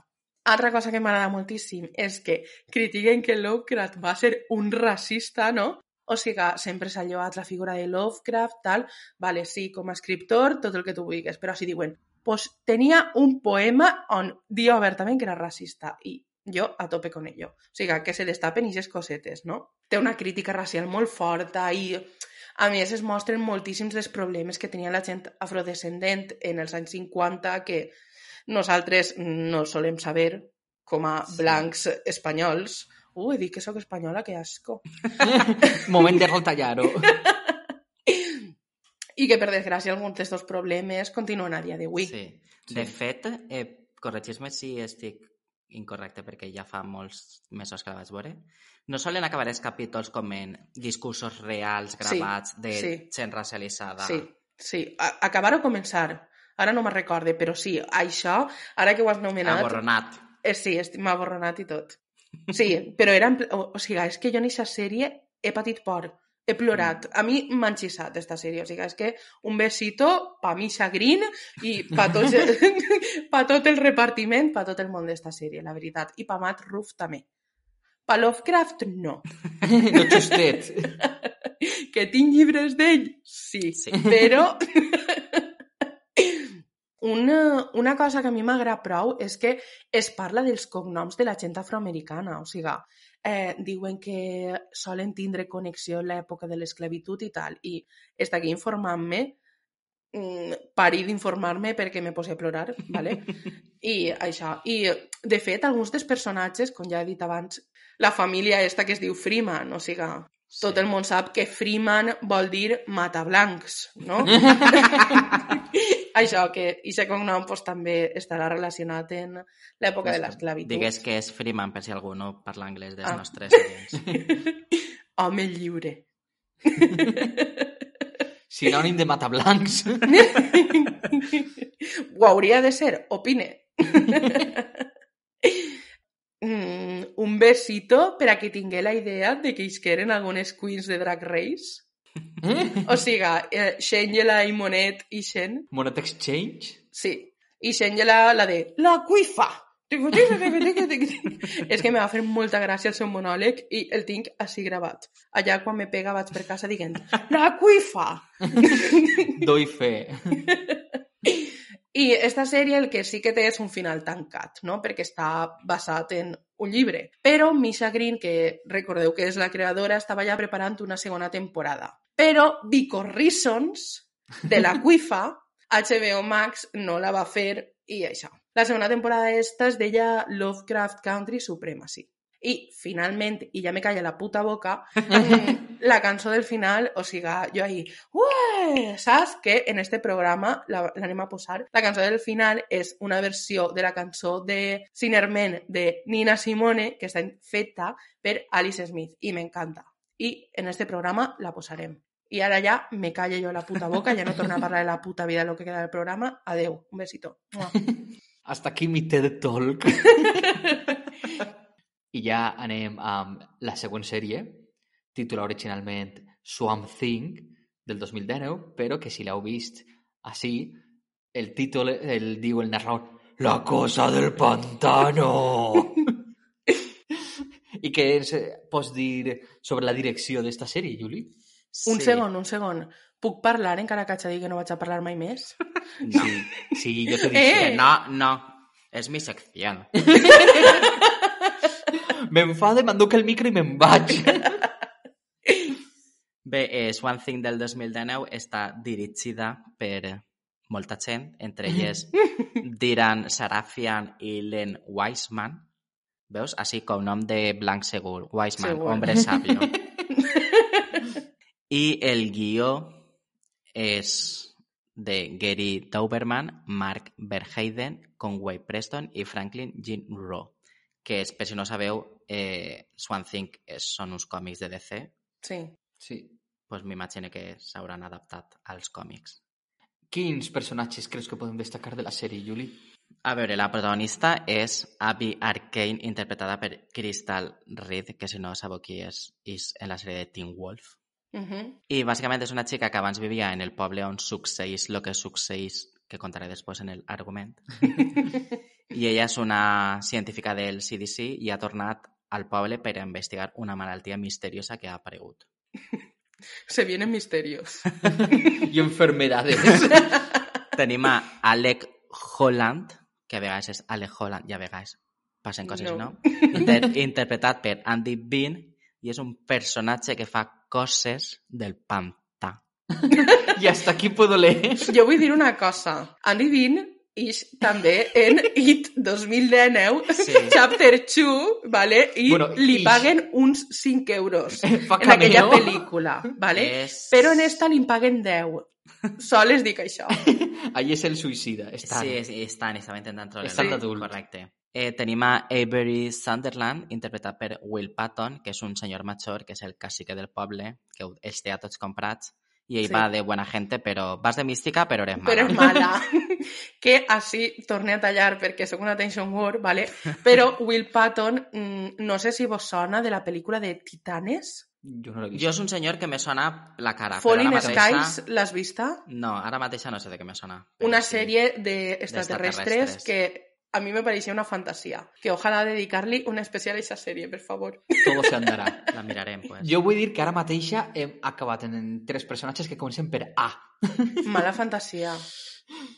Altra cosa que m'agrada moltíssim és que critiquen que Lovecraft va ser un racista, no? O sigui, sempre s'ha lloat la figura de Lovecraft, tal. Vale, sí, com a escriptor, tot el que tu vulguis, però si diuen, pues tenia un poema on dia obertament que era racista i jo a tope con ello. O sigui, que se destapen aquestes cosetes, no? Té una crítica racial molt forta i a més es mostren moltíssims dels problemes que tenia la gent afrodescendent en els anys 50 que nosaltres no solem saber com a blancs espanyols. Ui, dit que sóc espanyola, que asco. Moment de retallar-ho. I que, per desgràcia, alguns d'estos problemes continuen a dia d'avui. Sí. De fet, eh, corregis-me si estic incorrecte, perquè ja fa molts mesos que la vaig veure, no solen acabar els capítols com en discursos reals gravats de sí. gent racialitzada. Sí, sí. A acabar o començar. Ara no me'n recorde, però sí, això, ara que ho has nomenat... Aborronat. Eh, sí, m'ha aborronat i tot. Sí, però era... O, o sigui, és que jo en aquesta sèrie he patit por, he plorat. A mi m'ha enxissat, esta sèrie. O sigui, és que un besito pa mi Green i pa tot, pa tot el repartiment, pa tot el món d'esta sèrie, la veritat. I pa Matt Ruff també. Pa Lovecraft, no. no justet. Que tinc llibres d'ell? Sí, Sí. però... una, una cosa que a mi m'agrada prou és que es parla dels cognoms de la gent afroamericana. O sigui, eh, diuen que solen tindre connexió en l'època de l'esclavitud i tal. I està aquí informant-me, mm, parí d'informar-me perquè me posi a plorar, ¿vale? I això. I, de fet, alguns dels personatges, com ja he dit abans, la família esta que es diu Freeman, o sigui, tot el món sap que Freeman vol dir matablancs, no? Això, que aquest cognom pues, també estarà relacionat en l'època de l'esclavitud. Digues que és Freeman, per si algú no parla anglès dels Ah. nostres oients. Home lliure. Sinònim de matablancs. Ho hauria de ser, opine. Mm, un besito per a qui tingué la idea de que isqueren algunes queens de Drag Race. O sigui, eh, Shangela i Monet i Shen, Monet Exchange? sí. I Shangela, la de la cuifa. És que me va fer molta gràcia el seu monòleg i el tinc així gravat. Allà quan me pega vaig per casa dient la cuifa. Doi fe. I esta sèrie el que sí que té és un final tancat, no? perquè està basat en un llibre. Però Misha Green, que recordeu que és la creadora, estava ja preparant una segona temporada. Però, because reasons, de la cuifa, HBO Max no la va fer i això. La segona temporada esta es deia Lovecraft Country Supremacy. I, finalment, i ja me calla la puta boca, mm, la cançó del final, o sigui, jo ahí, ué, saps? Que en este programa la- l'anem a posar. La cançó del final és una versió de la cançó de Sinnerman de Nina Simone, que està feta per Alice Smith, i m'encanta. I en este programa la posarem. I ara ja me calle jo la puta boca, ja no torno a parlar de la puta vida de lo que queda del programa. Adeu, un besito. Hasta aquí mi TED Talk. I ja anem amb la següent sèrie, titular originalment Swamp Thing, del 2019, però que si l'heu vist així, el títol el diu el narrador La cosa del pantano. I què ens pots dir sobre la direcció d'esta sèrie, Juli? Un Sí. segon, un segon. Puc parlar encara que haig de dir que no vaig a parlar mai més? No. Sí, sí, jo t'ho dic. Eh! No, no. És mi secció. M'enfade, m'enduc el micro i me'n vaig. Bé, eh, Swan Thing del 2019 està dirigida per molta gent, entre elles Diran Sarafian i Len Wiseman. Veus? Així com nom de blanc segur. Wiseman, Segur. hombre sabio. I el guió és de Gary Dauberman, Mark Verheiden, Conway Preston i Franklin Jean Rowe, que és, per si no sabeu, eh, Swan Thing és, són uns còmics de DC, Sí. Sí. pues m'imagino que s'hauran adaptat als còmics. Quins personatges creus que podem destacar de la sèrie, Juli? A veure, la protagonista és Abby Arkane, interpretada per Crystal Reed, que si no sabeu qui és, és en la sèrie de Teen Wolf. Uh -huh. I bàsicament és una xica que abans vivia en el poble on succeeix el que succeeix, que contaré després en l'argument. I ella és una científica del CDC i ha tornat al poble per a investigar una malaltia misteriosa que ha aparegut. Se vienen misterios. I enfermedades. Tenim a Alec Holland, que a vegades és Alec Holland i a vegades passen coses, No. no? Inter interpretat per Andy Bean i és un personatge que fa coses del pantà. I hasta aquí puedo leer. Jo vull dir una cosa. Andy Bean és també en It 2019, Sí. chapter 2, ¿vale? I Bueno, li ish. paguen uns 5 euros en aquella cameo. pel·lícula, ¿vale? És... Però en esta li paguen 10. Sols dic això. Allí és el suïcida. Està. Sí, és, estan, estava intentant trobar Estan nom, d'adult. Correcte. Eh, tenim a Avery Sunderland, interpretat per Will Patton, que és un senyor major, que és el cacique del poble, que els té a tots comprats, i ell Sí. va de buena gente, però vas de mística, però eres mala. Però és mala. que així torne a tallar perquè sóc una attention whore, ¿vale? Però Will Patton, mm, no sé si vos sona de la pel·lícula de Titanes. Jo no. Jo és un senyor que me sona la cara, Falling mateixa... Skies, l'has vista? No, ara mateixa no sé de què me sona. Una sí. serie de extraterrestres D'extraterrestres. que a mí me parecía una fantasía. Que ojalá dedicarle un especial a esa serie, per favor. Todo se andarà. La mirarem, pues. Jo vull dir que ara mateixa hem acabat en tres personatges que comencen per A. Mala fantasía.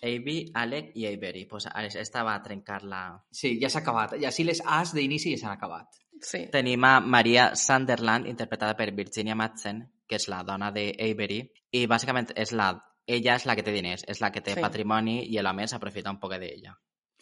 Avey, Alec i Avery. Pues esta va a trencar la... Sí, ja s'ha acabat. I així les A's d'inici ja s'han acabat. Sí. Tenim a Maria Sunderland, interpretada per Virginia Madsen, que és la dona de Avery, i bàsicament és la... ella és la que té diners, és la que té Sí. patrimoni i l'home s'aprofita un poc d'ella.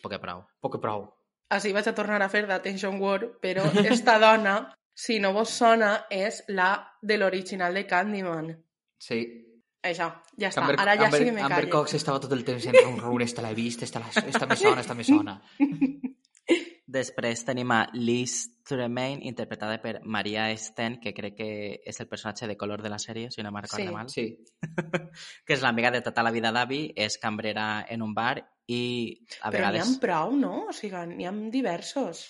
Poc prou. Poc que prou. Així vaig a tornar a fer d'Attention War, però esta dona, si no vos sona, és la de l'original de Candyman. Sí. Això, ja està. Amber, Ara ja Amber, sí que me Amber callo. Cox estava tot el temps en rum rum, esta l'he vist, esta, la, esta me sona, esta me sona. Després tenim a Liz Tremaine, interpretada per Maria Sten, que crec que és el personatge de color de la sèrie, si no me'n recordo Sí. mal. Sí. que és l'amiga de tota la vida d'Avi, és cambrera en un bar i a Però n'hi vegades... ha prou, no? O sigui, n'hi ha diversos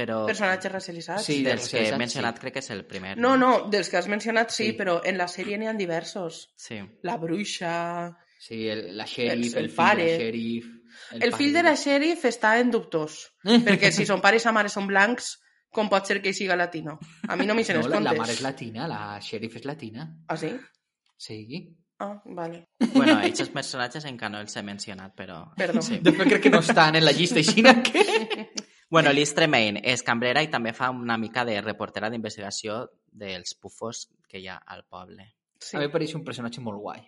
Però personatges racialitzats. Sí, dels que he mencionat sí. crec que és el primer. No, no, dels que has mencionat sí, Sí. però en la sèrie n'hi ha diversos. Sí. La bruixa... Sí, el, la xèrif, El- el, el fill pare. de la xèrif... El, fill de la xèrif està en dubtós, perquè si son pares i mare són blancs, com pot ser que siga latino? A mi no m'hi se No, la, la mare és latina, la xèrif és latina. Ah, sí? Sí. Ah, vale. Bueno, aquests personatges encara no els he mencionat, però... Perdó. Sí. Després crec que no estan en la llista, així que... Bueno, Liz Tremaine és cambrera i també fa una mica de reportera d'investigació dels pufos que hi ha al poble. Sí. A mi pareix un personatge molt guai.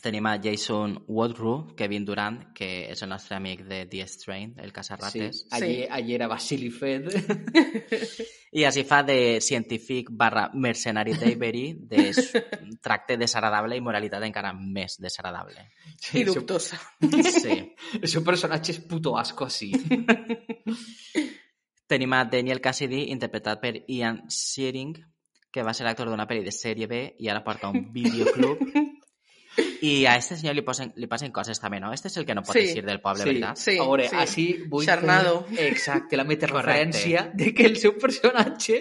Tenim a Jason Woodrue, Kevin Durant, que és el nostre amic de The Strain, el Sí. caçarrates. Allí, allí era Vasily Fed. I així fa de científic barra mercenari d'Avery de tracte desagradable i moralitat encara més desagradable. I dubtosa. Sí. El seu personatge és puto asco, així. Tenim a Daniel Cassidy, interpretat per Ian Searing, que va ser actor d'una pel·li de sèrie B i ara porta un videoclub. I a este senyor li, posen, li passen coses també, no? Este és el que no pot Sí. eixir del poble, sí. veritat? Sí, a veure, sí. així vull Xarnado. fer... Exacte, la meta Correcte. referència de que el seu personatge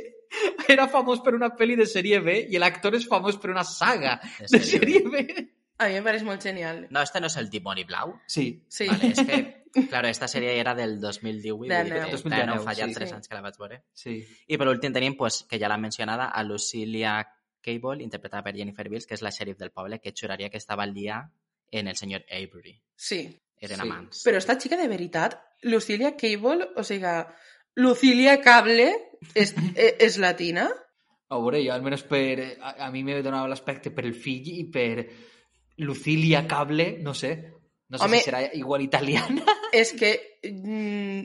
era famós per una pel·li de sèrie B i l'actor és famós per una saga De de sèrie sèrie B. A mi me pareix molt genial. No, este no és el dimoni blau? Sí. Sí. Vale, és que, claro, esta sèrie era del 2018, vull dir De nou. 2019, no fa ja sí. 3 Sí. anys que la vaig veure. Sí. I per últim tenim, pues, que ja l'ha mencionada, a Lucilia Cable, interpretada per Jennifer Bills, que és la xèrif del poble, que juraria que estava al dia en el senyor Avery. Sí. Eren Sí. amants. Però esta xica de veritat, Lucilia Cable, o sigui, Lucilia Cable és, és, és latina? A veure, jo almenys per... A, a mi me donava l'aspecte per el fill i per Lucilia Cable, no sé. No sé Home. si serà igual italiana. És que mm,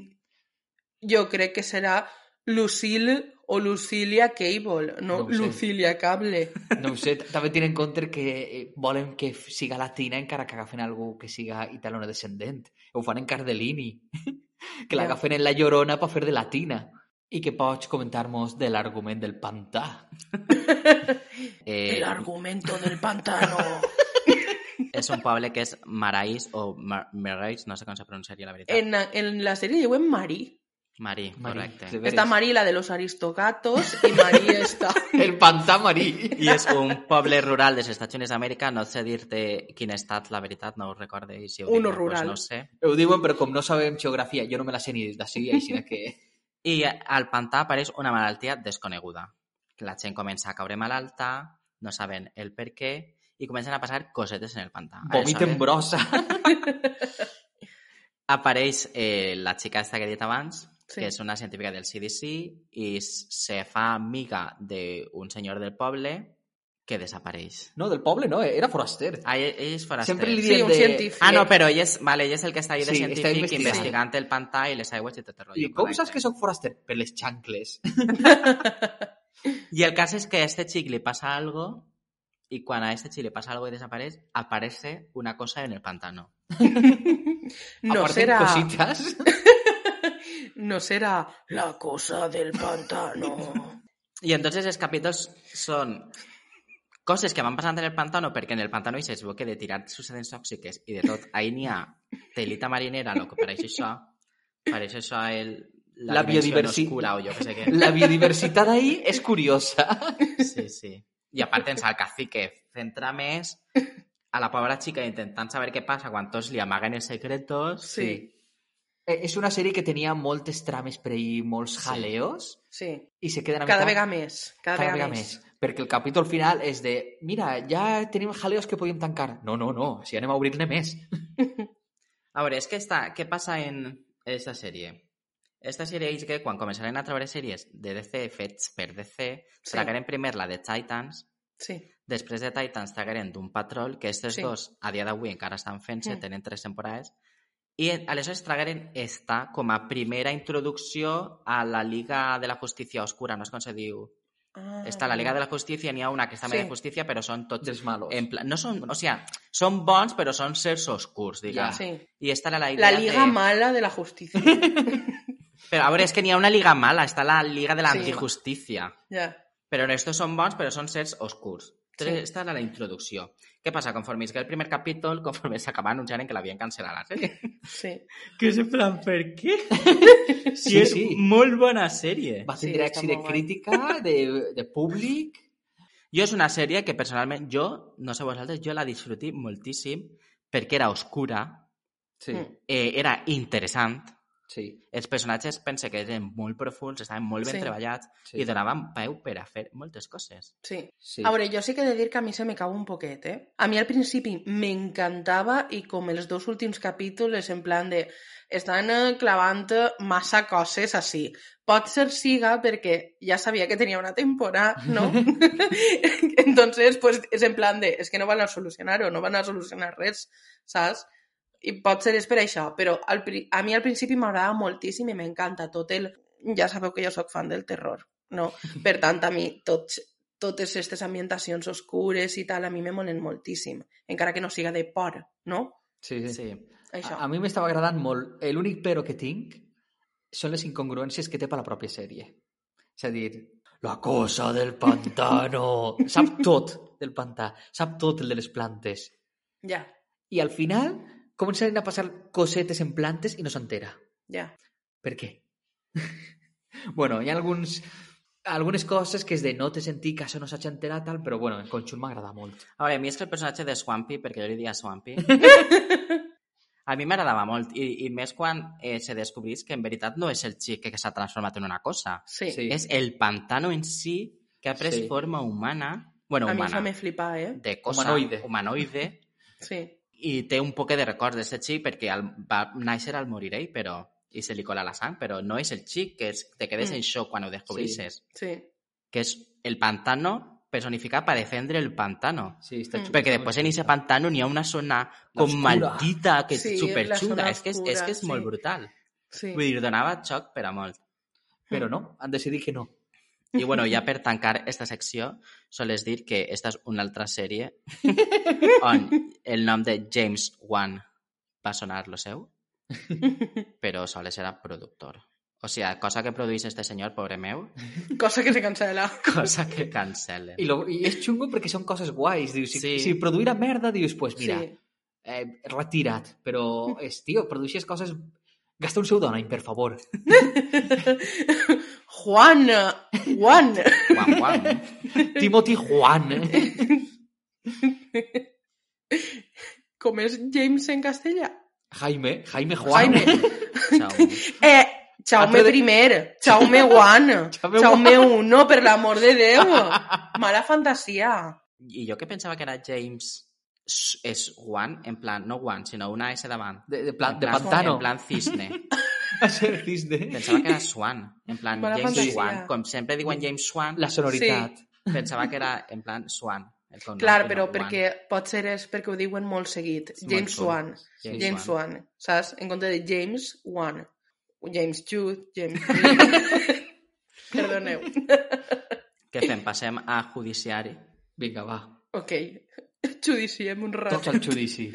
jo crec que serà Lucille o Lucilia Cable, no, No ho sé. Lucilia Cable. No sé, també tenint en compte que eh, volen que siga latina encara que agafen algú que siga italo-descendent. Ho fan en Cardellini. que Ja. l'agafen en La Llorona per fer de latina. I que pots comentar-nos de l'argument del pantà. Eh, El argumento del pantano. és un poble que és Marais o Mar Marais, no sé com se pronunciaria la veritat. En, en la sèrie diuen Marí. Marí, correcte. de veres. Està Marí, la de los aristogatos, i Marí està... El pantà marí. I és un poble rural dels Estats Units d'Amèrica, no sé dir-te quin estat, la veritat, no ho recorde. I si ho Uno dic, rural. Pues no sé. Ho diuen, però com no sabem geografia, jo no me la sé ni d'ací, així que... I al pantà apareix una malaltia desconeguda. La gent comença a caure malalta, no saben el per què, i comencen a passar cosetes en el pantà. Vòmit en brossa. apareix eh, la xica esta que he dit abans, Sí. que és una científica del CDC, i se fa amiga d'un senyor del poble que desapareix. No, del poble no, era foraster. Ah, ell, ell és foraster. Sempre li Sí, diem un de... científic. Ah, no, però ell és, vale, ell és el que està ahí de Sí, està científic investigant. investigant el pantà i les aigües i tot el rotllo. I com correcte. saps que sóc foraster? Per les xancles. I el cas és que a este xic li passa algo i quan a este xic li passa algo i desapareix, aparece una cosa en el pantano. No Aparte serà... cositas. No serà la cosa del pantano. I entonces els capítols són coses que van passant en el pantano perquè en el pantano hi es veu que de tirar substàncies tòxiques i de tot, ahí n'hi ha telita marinera, el que pareix això, pareix això el, la, La oscura o jo que sé què. La biodiversitat ahí és curiosa. Sí, sí. I aparte ens el cacique centra més a la pobra xica intentant saber què passa quan tots li amaguen els secretos. Sí, És una sèrie que tenia moltes trames per ahir, molts jaleos, sí. i se queden a Cada mica... vegada més. Cada, cada vegada més. més. Perquè el capítol final és de mira, ja tenim jaleos que podíem tancar. No, no, no, si anem a obrir-ne més. A veure, és que està... Què passa en esta sèrie? Esta sèrie és que quan començaren a treure sèries de DC fets per DC, Sí. tragueren primer la de Titans, Sí. després de Titans tragueren d'un Patrol, que aquests Sí. dos a dia d'avui encara estan fent-se, Mm. tenen tres temporades, i aleshores tragueren esta com a primera introducció a la Liga de la Justícia Oscura, no sé com se diu. Ah. Està la Liga de la Justícia, n'hi ha una que està Sí. de justícia, però són tots... Dels malos. En pla... No són, o sigui, són bons, però són sers oscurs, diguem. Ja. Sí. I esta era la idea La liga de... mala de la justicia. Però a veure, és que n'hi ha una liga mala, està la Liga de la Sí. Antijusticia. ja. Però estos són bons, però són sers oscurs. Entonces, Sí. esta era la introducció. Què passa? Conforme que el primer capítol, conforme s'acaba anunciant que l'havien cancel·lat la sèrie. Sí. Que és en plan, per què? si Sí, és sí. molt bona sèrie. Va Sí, tindre està èxit de crítica, de, de públic... Jo és una sèrie que personalment jo, no sé vosaltres, jo la disfruté moltíssim perquè era oscura, Sí. Mm. eh, era interessant, Sí, Els personatges pense que eren molt profuns, estaven molt ben Sí. treballats sí. i donaven peu per a fer moltes coses. Sí. sí. A veure, jo sí que he de dir que a mi se me cau un poquet, eh? A mi al principi m'encantava i com els dos últims capítols en plan de estan eh, clavant massa coses així. Pot ser siga perquè ja sabia que tenia una temporada, ¿no? Entonces, pues, és en plan de, és que no van a solucionar-ho, no van a solucionar res, saps? I pot ser és per això, però al, pri- a mi al principi m'agrada moltíssim i m'encanta tot el... Ja sabeu que jo sóc fan del terror, no? Per tant, a mi tots, totes aquestes ambientacions oscures i tal, a mi me molen moltíssim, encara que no siga de por, no? sí, sí. Sí. Això. A, a mi m'estava agradant molt. L'únic però que tinc són les incongruències que té per la pròpia sèrie. És a dir, la cosa del pantano... Sap tot del pantà, sap tot el de les plantes. Ja, I al final començaren a passar cosetes en plantes i no s'entera. ja. Per què? bueno, hi ha alguns, algunes coses que és de no te sentir que això no s'hagi enterat, tal, però bueno, en conjunt m'agrada molt. A veure, a mi és que el personatge de Swampy, perquè jo li dia Swampy, a mi m'agradava molt, i, i més quan eh, se descobrís que en veritat no és el xic que s'ha transformat en una cosa, Sí. Sí. és el pantano en si que ha pres Sí. forma humana, bueno, a mi humana, això me flipa, eh? de cosa Humanoide. humanoide, Sí. I té un poc de record d'aquest xic perquè al, va néixer al morir ell, però i se li cola la sang, però no és el xic que és, te quedes Mm. en xoc quan ho descobrisses, Sí. que és el pantano personificat per defendre el pantano. Sí, està Mm. xulo. Perquè després en aquest pantano n'hi ha una zona com L'oscura. maldita, que Sí, superxunga. zona És que és, és, oscura, que és molt sí. brutal. Sí. Vull dir, donava xoc per a molt. Però no, han decidit que no. I bueno, ja per tancar esta secció, soles dir que esta és una altra sèrie on el nom de James Wan va sonar lo seu, però sols era productor. O sigui, cosa que produís este senyor, pobre meu, Cosa que se cancela. cosa que cancelen. I, lo, I és xungo perquè són coses guais. Dius, si, Sí. si produïra merda, dius, pues mira, Sí. eh, retira't. Però, és, tio, produeixes coses... Gasta un pseudònim, per favor. Juan, Juan. Guam, guam. Timothy Juan. És James en castellà? Jaime, Jaime Juan. Jaime. Chao. Eh, Jaume Alfredo- primer, Jaume Juan, Jaume Jaume uno, per l'amor de Déu. Mala fantasia. I jo que pensava que era James és Juan, en plan, no Juan, sinó una S davant. De, de, plan, En de plan- pantano. En plan cisne. Cisne. Cisne. Pensava que era Swan. En plan, Bona James fantasia. Swan. Com sempre diuen James Swan, La sonoritat. pensava que era en plan Swan. El cognom, Clar, no però Wan. perquè pot ser és perquè ho diuen molt seguit. James sol. Wan. James James Wan. Wan. Saps? En compte de James Wan. James Jude, James... Perdoneu. Què fem? Passem a judiciari. Vinga, va. Ok. Judiciem un rato. Tots al judici.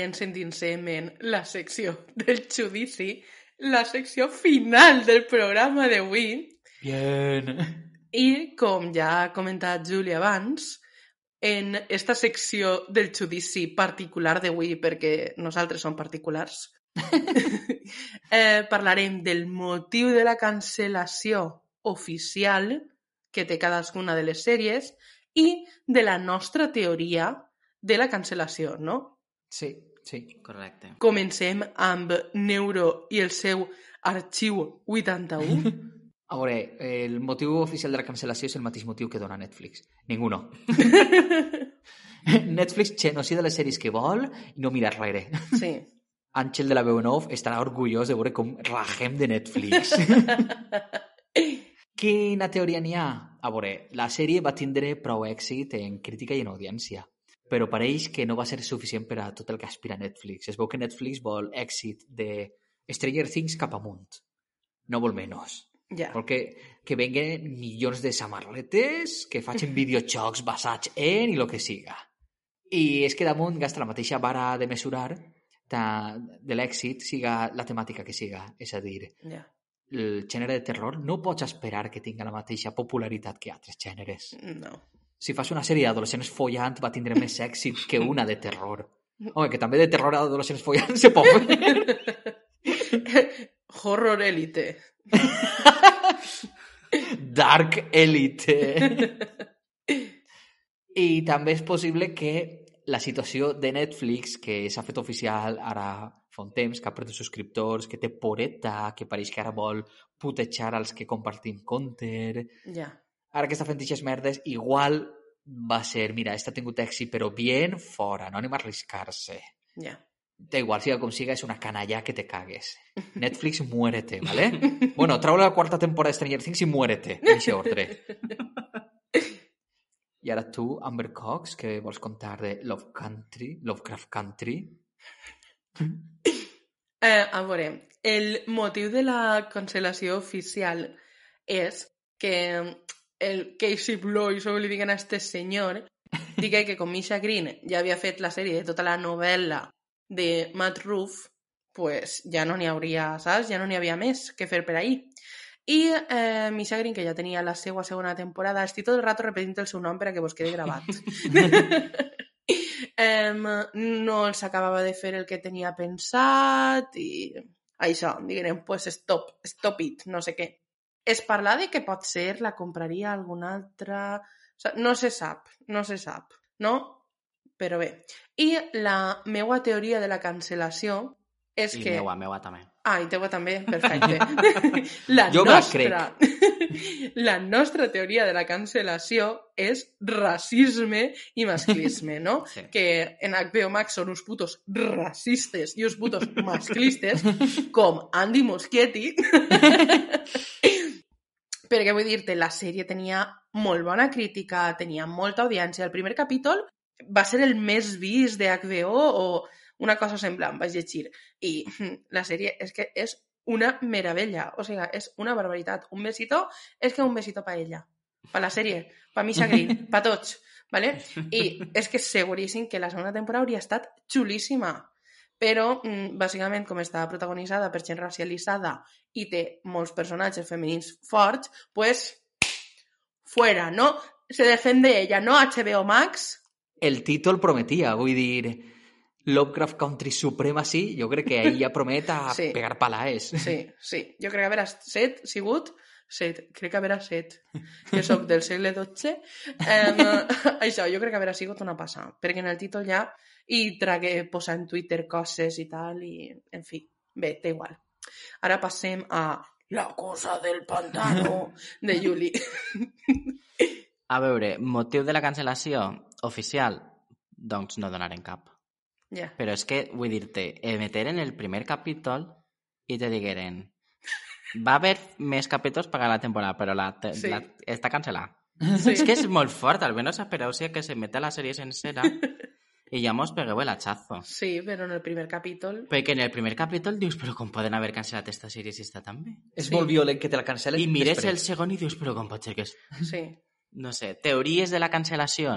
Endinsem en la secció del judici, la secció final del programa d'avui. Bien. I, com ja ha comentat Júlia abans, en esta secció del judici particular d'avui, perquè nosaltres som particulars, eh, parlarem del motiu de la cancel·lació oficial que té cadascuna de les sèries i de la nostra teoria de la cancel·lació, no? Sí, sí. Correcte. Comencem amb Neuro i el seu arxiu 81. A veure, el motiu oficial de la cancel·lació és el mateix motiu que dona Netflix. Ningú no. Netflix genocida les sèries que vol i no mira darrere. sí. Àngel de la veu en off estarà orgullós de veure com rajem de Netflix. Quina teoria n'hi ha? A veure, la sèrie va tindre prou èxit en crítica i en audiència, però pareix que no va ser suficient per a tot el que aspira Netflix. Es veu que Netflix vol èxit de Stranger Things cap amunt. No vol menys. Ja. Vol que, que venguen milions de samarretes, que facin videojocs basats en i el que siga. I és que damunt gasta la mateixa vara de mesurar ta- de l'èxit siga la temàtica que siga. És a dir, Ja. el gènere de terror no pots esperar que tinga la mateixa popularitat que altres gèneres. No. Si fas una sèrie d'adolescents follant va tindre més èxit que una de terror. Home, que també de terror a adolescents follant se pot fer. Horror Elite. Dark Elite. I també és possible que la situació de Netflix, que s'ha fet oficial ara fa un temps, que ha perdut subscriptors, que té poreta, que pareix que ara vol putejar als que compartim compte... Ja. Ara que està fent merdes, igual va ser, mira, esta tingut èxit, però bien fora, no anem a arriscar-se. Ja. Da igual, siga com siga, és una canalla que te cagues. Netflix, muérete, ¿vale? Bueno, trau la quarta temporada de Stranger Things i muérete, en aquest ordre. I ara tu, Amber Cox, que vols contar de Love Country, Lovecraft Country? Eh, a veure, el motiu de la cancel·lació oficial és que el Casey li diguen a este senyor, digue que com Misha Green ja havia fet la sèrie de tota la novel·la de Matt Roof, pues ja no n'hi hauria, saps? Ja no n'hi havia més que fer per ahí. I eh, Misha Green, que ja tenia la seva segona temporada, estic tot el rato repetint el seu nom per a que vos quedi gravat. em, no els acabava de fer el que tenia pensat i això, diguem, pues stop, stop it, no sé què. Es parla de que pot ser la compraria alguna altra... O sea, no se sap, no se sap, no? Però bé. I la meua teoria de la cancel·lació és I que... meua, meua també. Ah, i teua també, perfecte. la Jo nostra, la nostra teoria de la cancel·lació és racisme i masclisme, no? Sí. Que en HBO Max són uns putos racistes i uns putos masclistes, com Andy Muschietti. Perquè vull dir-te, la sèrie tenia molt bona crítica, tenia molta audiència. El primer capítol va ser el més vist de HBO o una cosa semblant, vaig llegir. I la sèrie és que és una meravella. O sigui, és una barbaritat. Un besito és que un besito pa ella. Pa la sèrie, pa Misha Green, pa tots. ¿vale? I és que seguríssim que la segona temporada hauria estat xulíssima. Però, mm, bàsicament, com està protagonitzada per gent racialitzada i té molts personatges femenins forts, pues, fuera, ¿no? Se defiende ella, ¿no? HBO Max, El títol prometia, vull dir, Lovecraft Country Supremacy, jo crec que ahir ja promet a Sí. pegar palaes. Sí, sí. Jo crec que haver set sigut set. Crec que haver set. Jo sóc del segle XII. Um, això, jo crec que haver sigut una passada. Perquè en el títol ja i tragué posar en Twitter coses i tal, i en fi, bé, té igual. Ara passem a La cosa del pantano de Juli. A veure, motiu de la cancel·lació oficial? Doncs no donarem cap. Ja. Però és que, vull dir-te, emeteren el primer capítol i te digueren va haver més capítols per a la temporada, però la, te, Sí. la, està cancel·lada. Sí. És que és molt fort, almenys espereu si que se mete la sèrie sencera i ja mos pegueu el hachazo. sí, però en el primer capítol... Perquè en el primer capítol dius, però com poden haver cancel·lat esta sèrie si està tan bé? És Sí. molt violent que te la cancel·len I mires després. el segon i dius, però com pot ser que és... Sí. No sé, teories de la cancel·lació?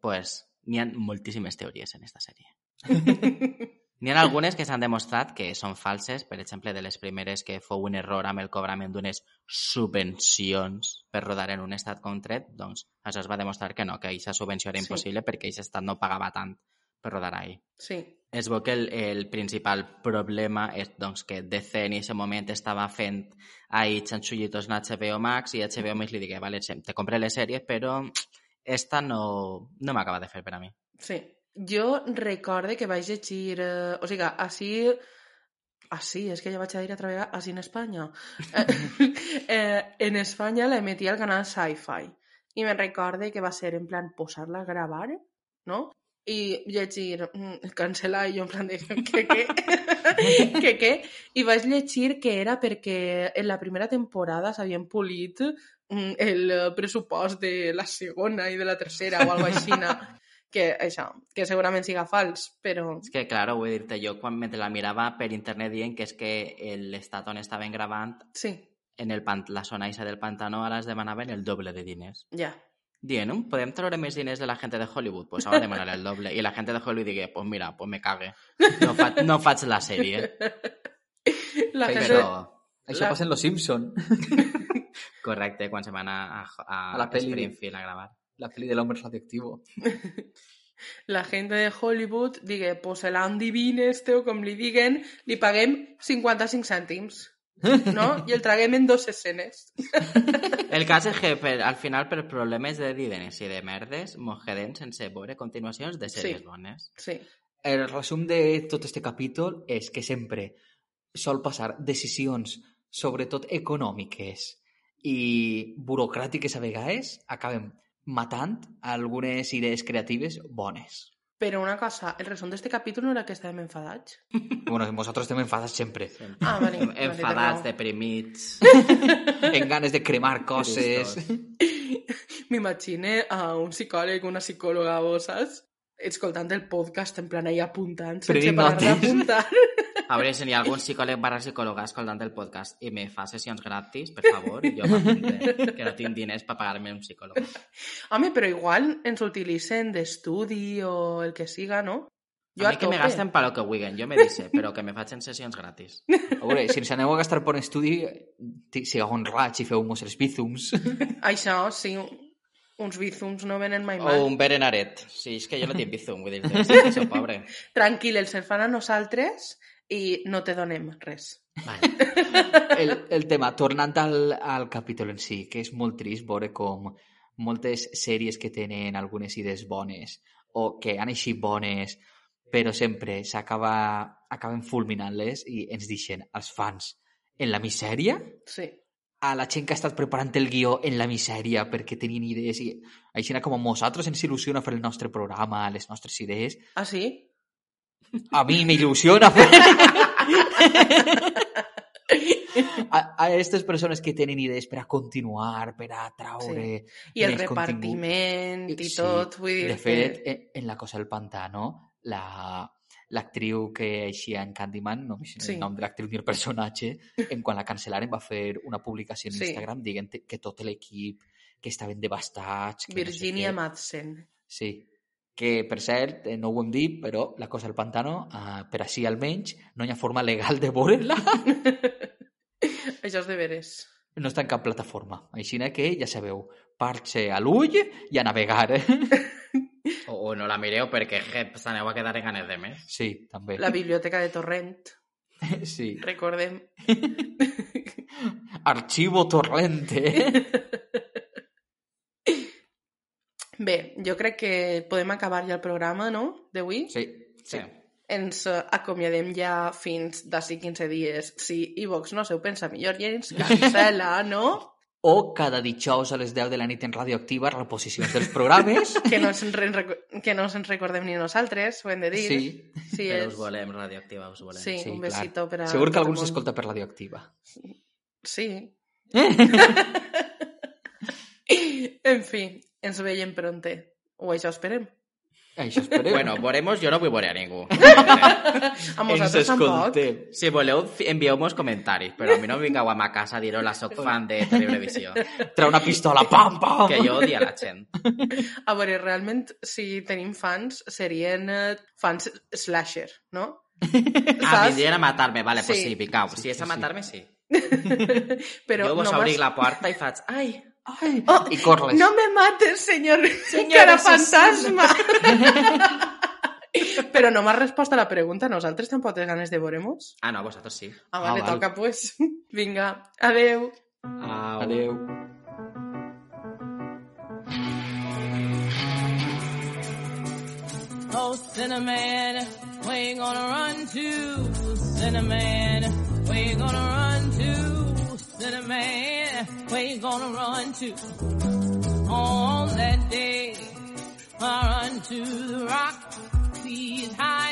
Pues n'hi ha moltíssimes teories en esta sèrie. N'hi ha algunes que s'han demostrat que són falses, per exemple, de les primeres que fou un error amb el cobrament d'unes subvencions per rodar en un estat concret, doncs això es va demostrar que no, que aquesta subvenció era Sí. impossible perquè aquest estat no pagava tant per rodar ahí. Sí. Es veu que el, el principal problema és doncs, que DC en aquest moment estava fent ahí xanxullitos en HBO Max i HBO Max li digué, vale, te compré les sèries, però esta no, no m'acaba de fer per a mi. Sí. Jo recorde que vaig llegir... Eh, o sigui, així... Així, és que ja vaig a dir altra vegada, així en Espanya. Eh, eh, en Espanya la emetia el canal Sci-Fi. I me recorde que va ser en plan posar-la a gravar, no? I llegir, mm, cancel·lar, i jo en plan de, què, què? què, què? I vaig llegir que era perquè en la primera temporada s'havien polit mm, el pressupost de la segona i de la tercera o alguna així que això, que segurament siga fals, però És que, claro, vull dir-te, jo quan mentre la mirava per internet dient que és que l'estat on estaven gravant sí, en el pan, la zona eixa del pantano ara es demanaven el doble de diners. ja, dient, "Um, podem treure més diners de la gent de Hollywood? Pues ahora demanar el doble. I la gent de Hollywood digui, pues mira, pues me cague. No, fa, no faig la sèrie. La Però- gente... Però, Això La- passa en Los Simpson. correcte, quan se van a, a, a, A la peli. Springfield a gravar. La peli del hombre radioactivo. la gente de Hollywood digue, pues el Andy Bean este, o com li diguen, li paguem 55 cèntims. No? I el traguem en dos escenes. El cas és que per, al final per problemes de diners i de merdes mos quedem sense veure continuacions de sèries Sí. bones. Sí. El resum de tot este capítol és que sempre sol passar decisions, sobretot econòmiques i burocràtiques a vegades, acaben matant algunes idees creatives bones. Però una cosa, el resum d'este capítol no era que estàvem enfadats? Bueno, nosaltres estem enfadats sempre, Ah, vale. vale, Enfadats, raó. deprimits... en ganes de cremar coses. M'imagine a un psicòleg, una psicòloga, vos saps? Escoltant el podcast, en plan ahí apuntant, sense parar d'apuntar. A veure, si hi ha algun psicòleg barra psicòloga escoltant el podcast i me fa sessions gratis, per favor, jo m'apunte, que no tinc diners per pagar-me un psicòleg. Home, però igual ens utilitzen d'estudi o el que siga, no? Jo a mi que me gasten pa lo que vulguin, jo me dice, però que me facin sessions gratis. A veure, si ens aneu a gastar per un estudi, sigueu honrats i feu-nos els bízums. Això, sí, uns bízums no venen mai O mal. un berenaret. Sí, és que jo no tinc bizum, vull dir, que pobre. Tranquil, els el fan a nosaltres i no te donem res. Vale. el, el tema, tornant al, al capítol en si, que és molt trist veure com moltes sèries que tenen algunes idees bones o que han eixit bones, però sempre s'acaba acaben fulminant-les i ens deixen als fans en la misèria, Sí. a la gent que ha estat preparant el guió en la misèria perquè tenien idees i així com a nosaltres ens il·lusiona fer el nostre programa, les nostres idees, Ah, sí? A mi m'il·lusiona fer... a, a aquestes persones que tenen idees per a continuar, per a traure... I el repartiment contingut. i tot, vull dir De fet, en, en La cosa del pantano, la l'actriu que eixia en Candyman, no sé Sí. el nom de l'actriu ni el personatge, en quan la cancel·laren va fer una publicació en Sí. Instagram dient que tot l'equip que estaven devastats... Que Virginia no sé. Madsen. Sí. Que, per cert, eh, no ho hem dit, però la cosa del pantano, eh, per així almenys, no hi ha forma legal de veure-la. Això és de veres. No està en cap plataforma. Així que, ja sabeu, parxe a l'ull i a navegar. Eh? O, o no la mireu perquè je, s'aneu a quedar en ganes de més. Sí, també. La biblioteca de Torrent, Sí. recordem. Archivo Torrente. Bé, jo crec que podem acabar ja el programa, no?, d'avui. Sí. Sí. Ens eh, acomiadem ja fins d'ací 15 dies. Si iVox no s'ho pensa millor i ens cancela, no? O cada dijous a les 10 de la nit en Radioactiva, reposicions dels programes. Que no re- que no se'n recordem ni nosaltres, ho hem de dir. Sí. sí Però és... us volem, radioactiva, us volem. Sí, Sí, un clar. besito per a... Segur que algú s'escolta per Radioactiva. Sí. en fi, ens veiem pronte. O això esperem. Això esperem. Bueno, veuremos, jo no vull veure a ningú. A vosaltres tampoc. Si voleu, envieu-nos comentaris, però a mi no vingueu a ma casa a dir hola, soc fan de Terrible Visió. Treu una pistola, pam, pam! Que jo odia la gent. A veure, realment, si tenim fans, serien eh, fans slasher, no? Ah, vindrien a matar-me, vale, pues Sí. sí, picau. Sí, Si és sí, a sí. matar-me, sí. Però jo vos no obric la porta i faig... Ai, Ai, Oh, I corres. No me mates, señor, Señor cara fantasma. Però no m'has respost a la pregunta. Nosaltres tampoc tens ganes de veure-mos? Ah, no, vosaltres sí. Ah, vale, Ah, val. toca, pues. Vinga, adeu. Au. Adeu. Oh, Cinnamon, where you gonna run to? Cinnamon, where you gonna run to? Cinnamon, Where you gonna run to on that day? I run to the rock, please hide.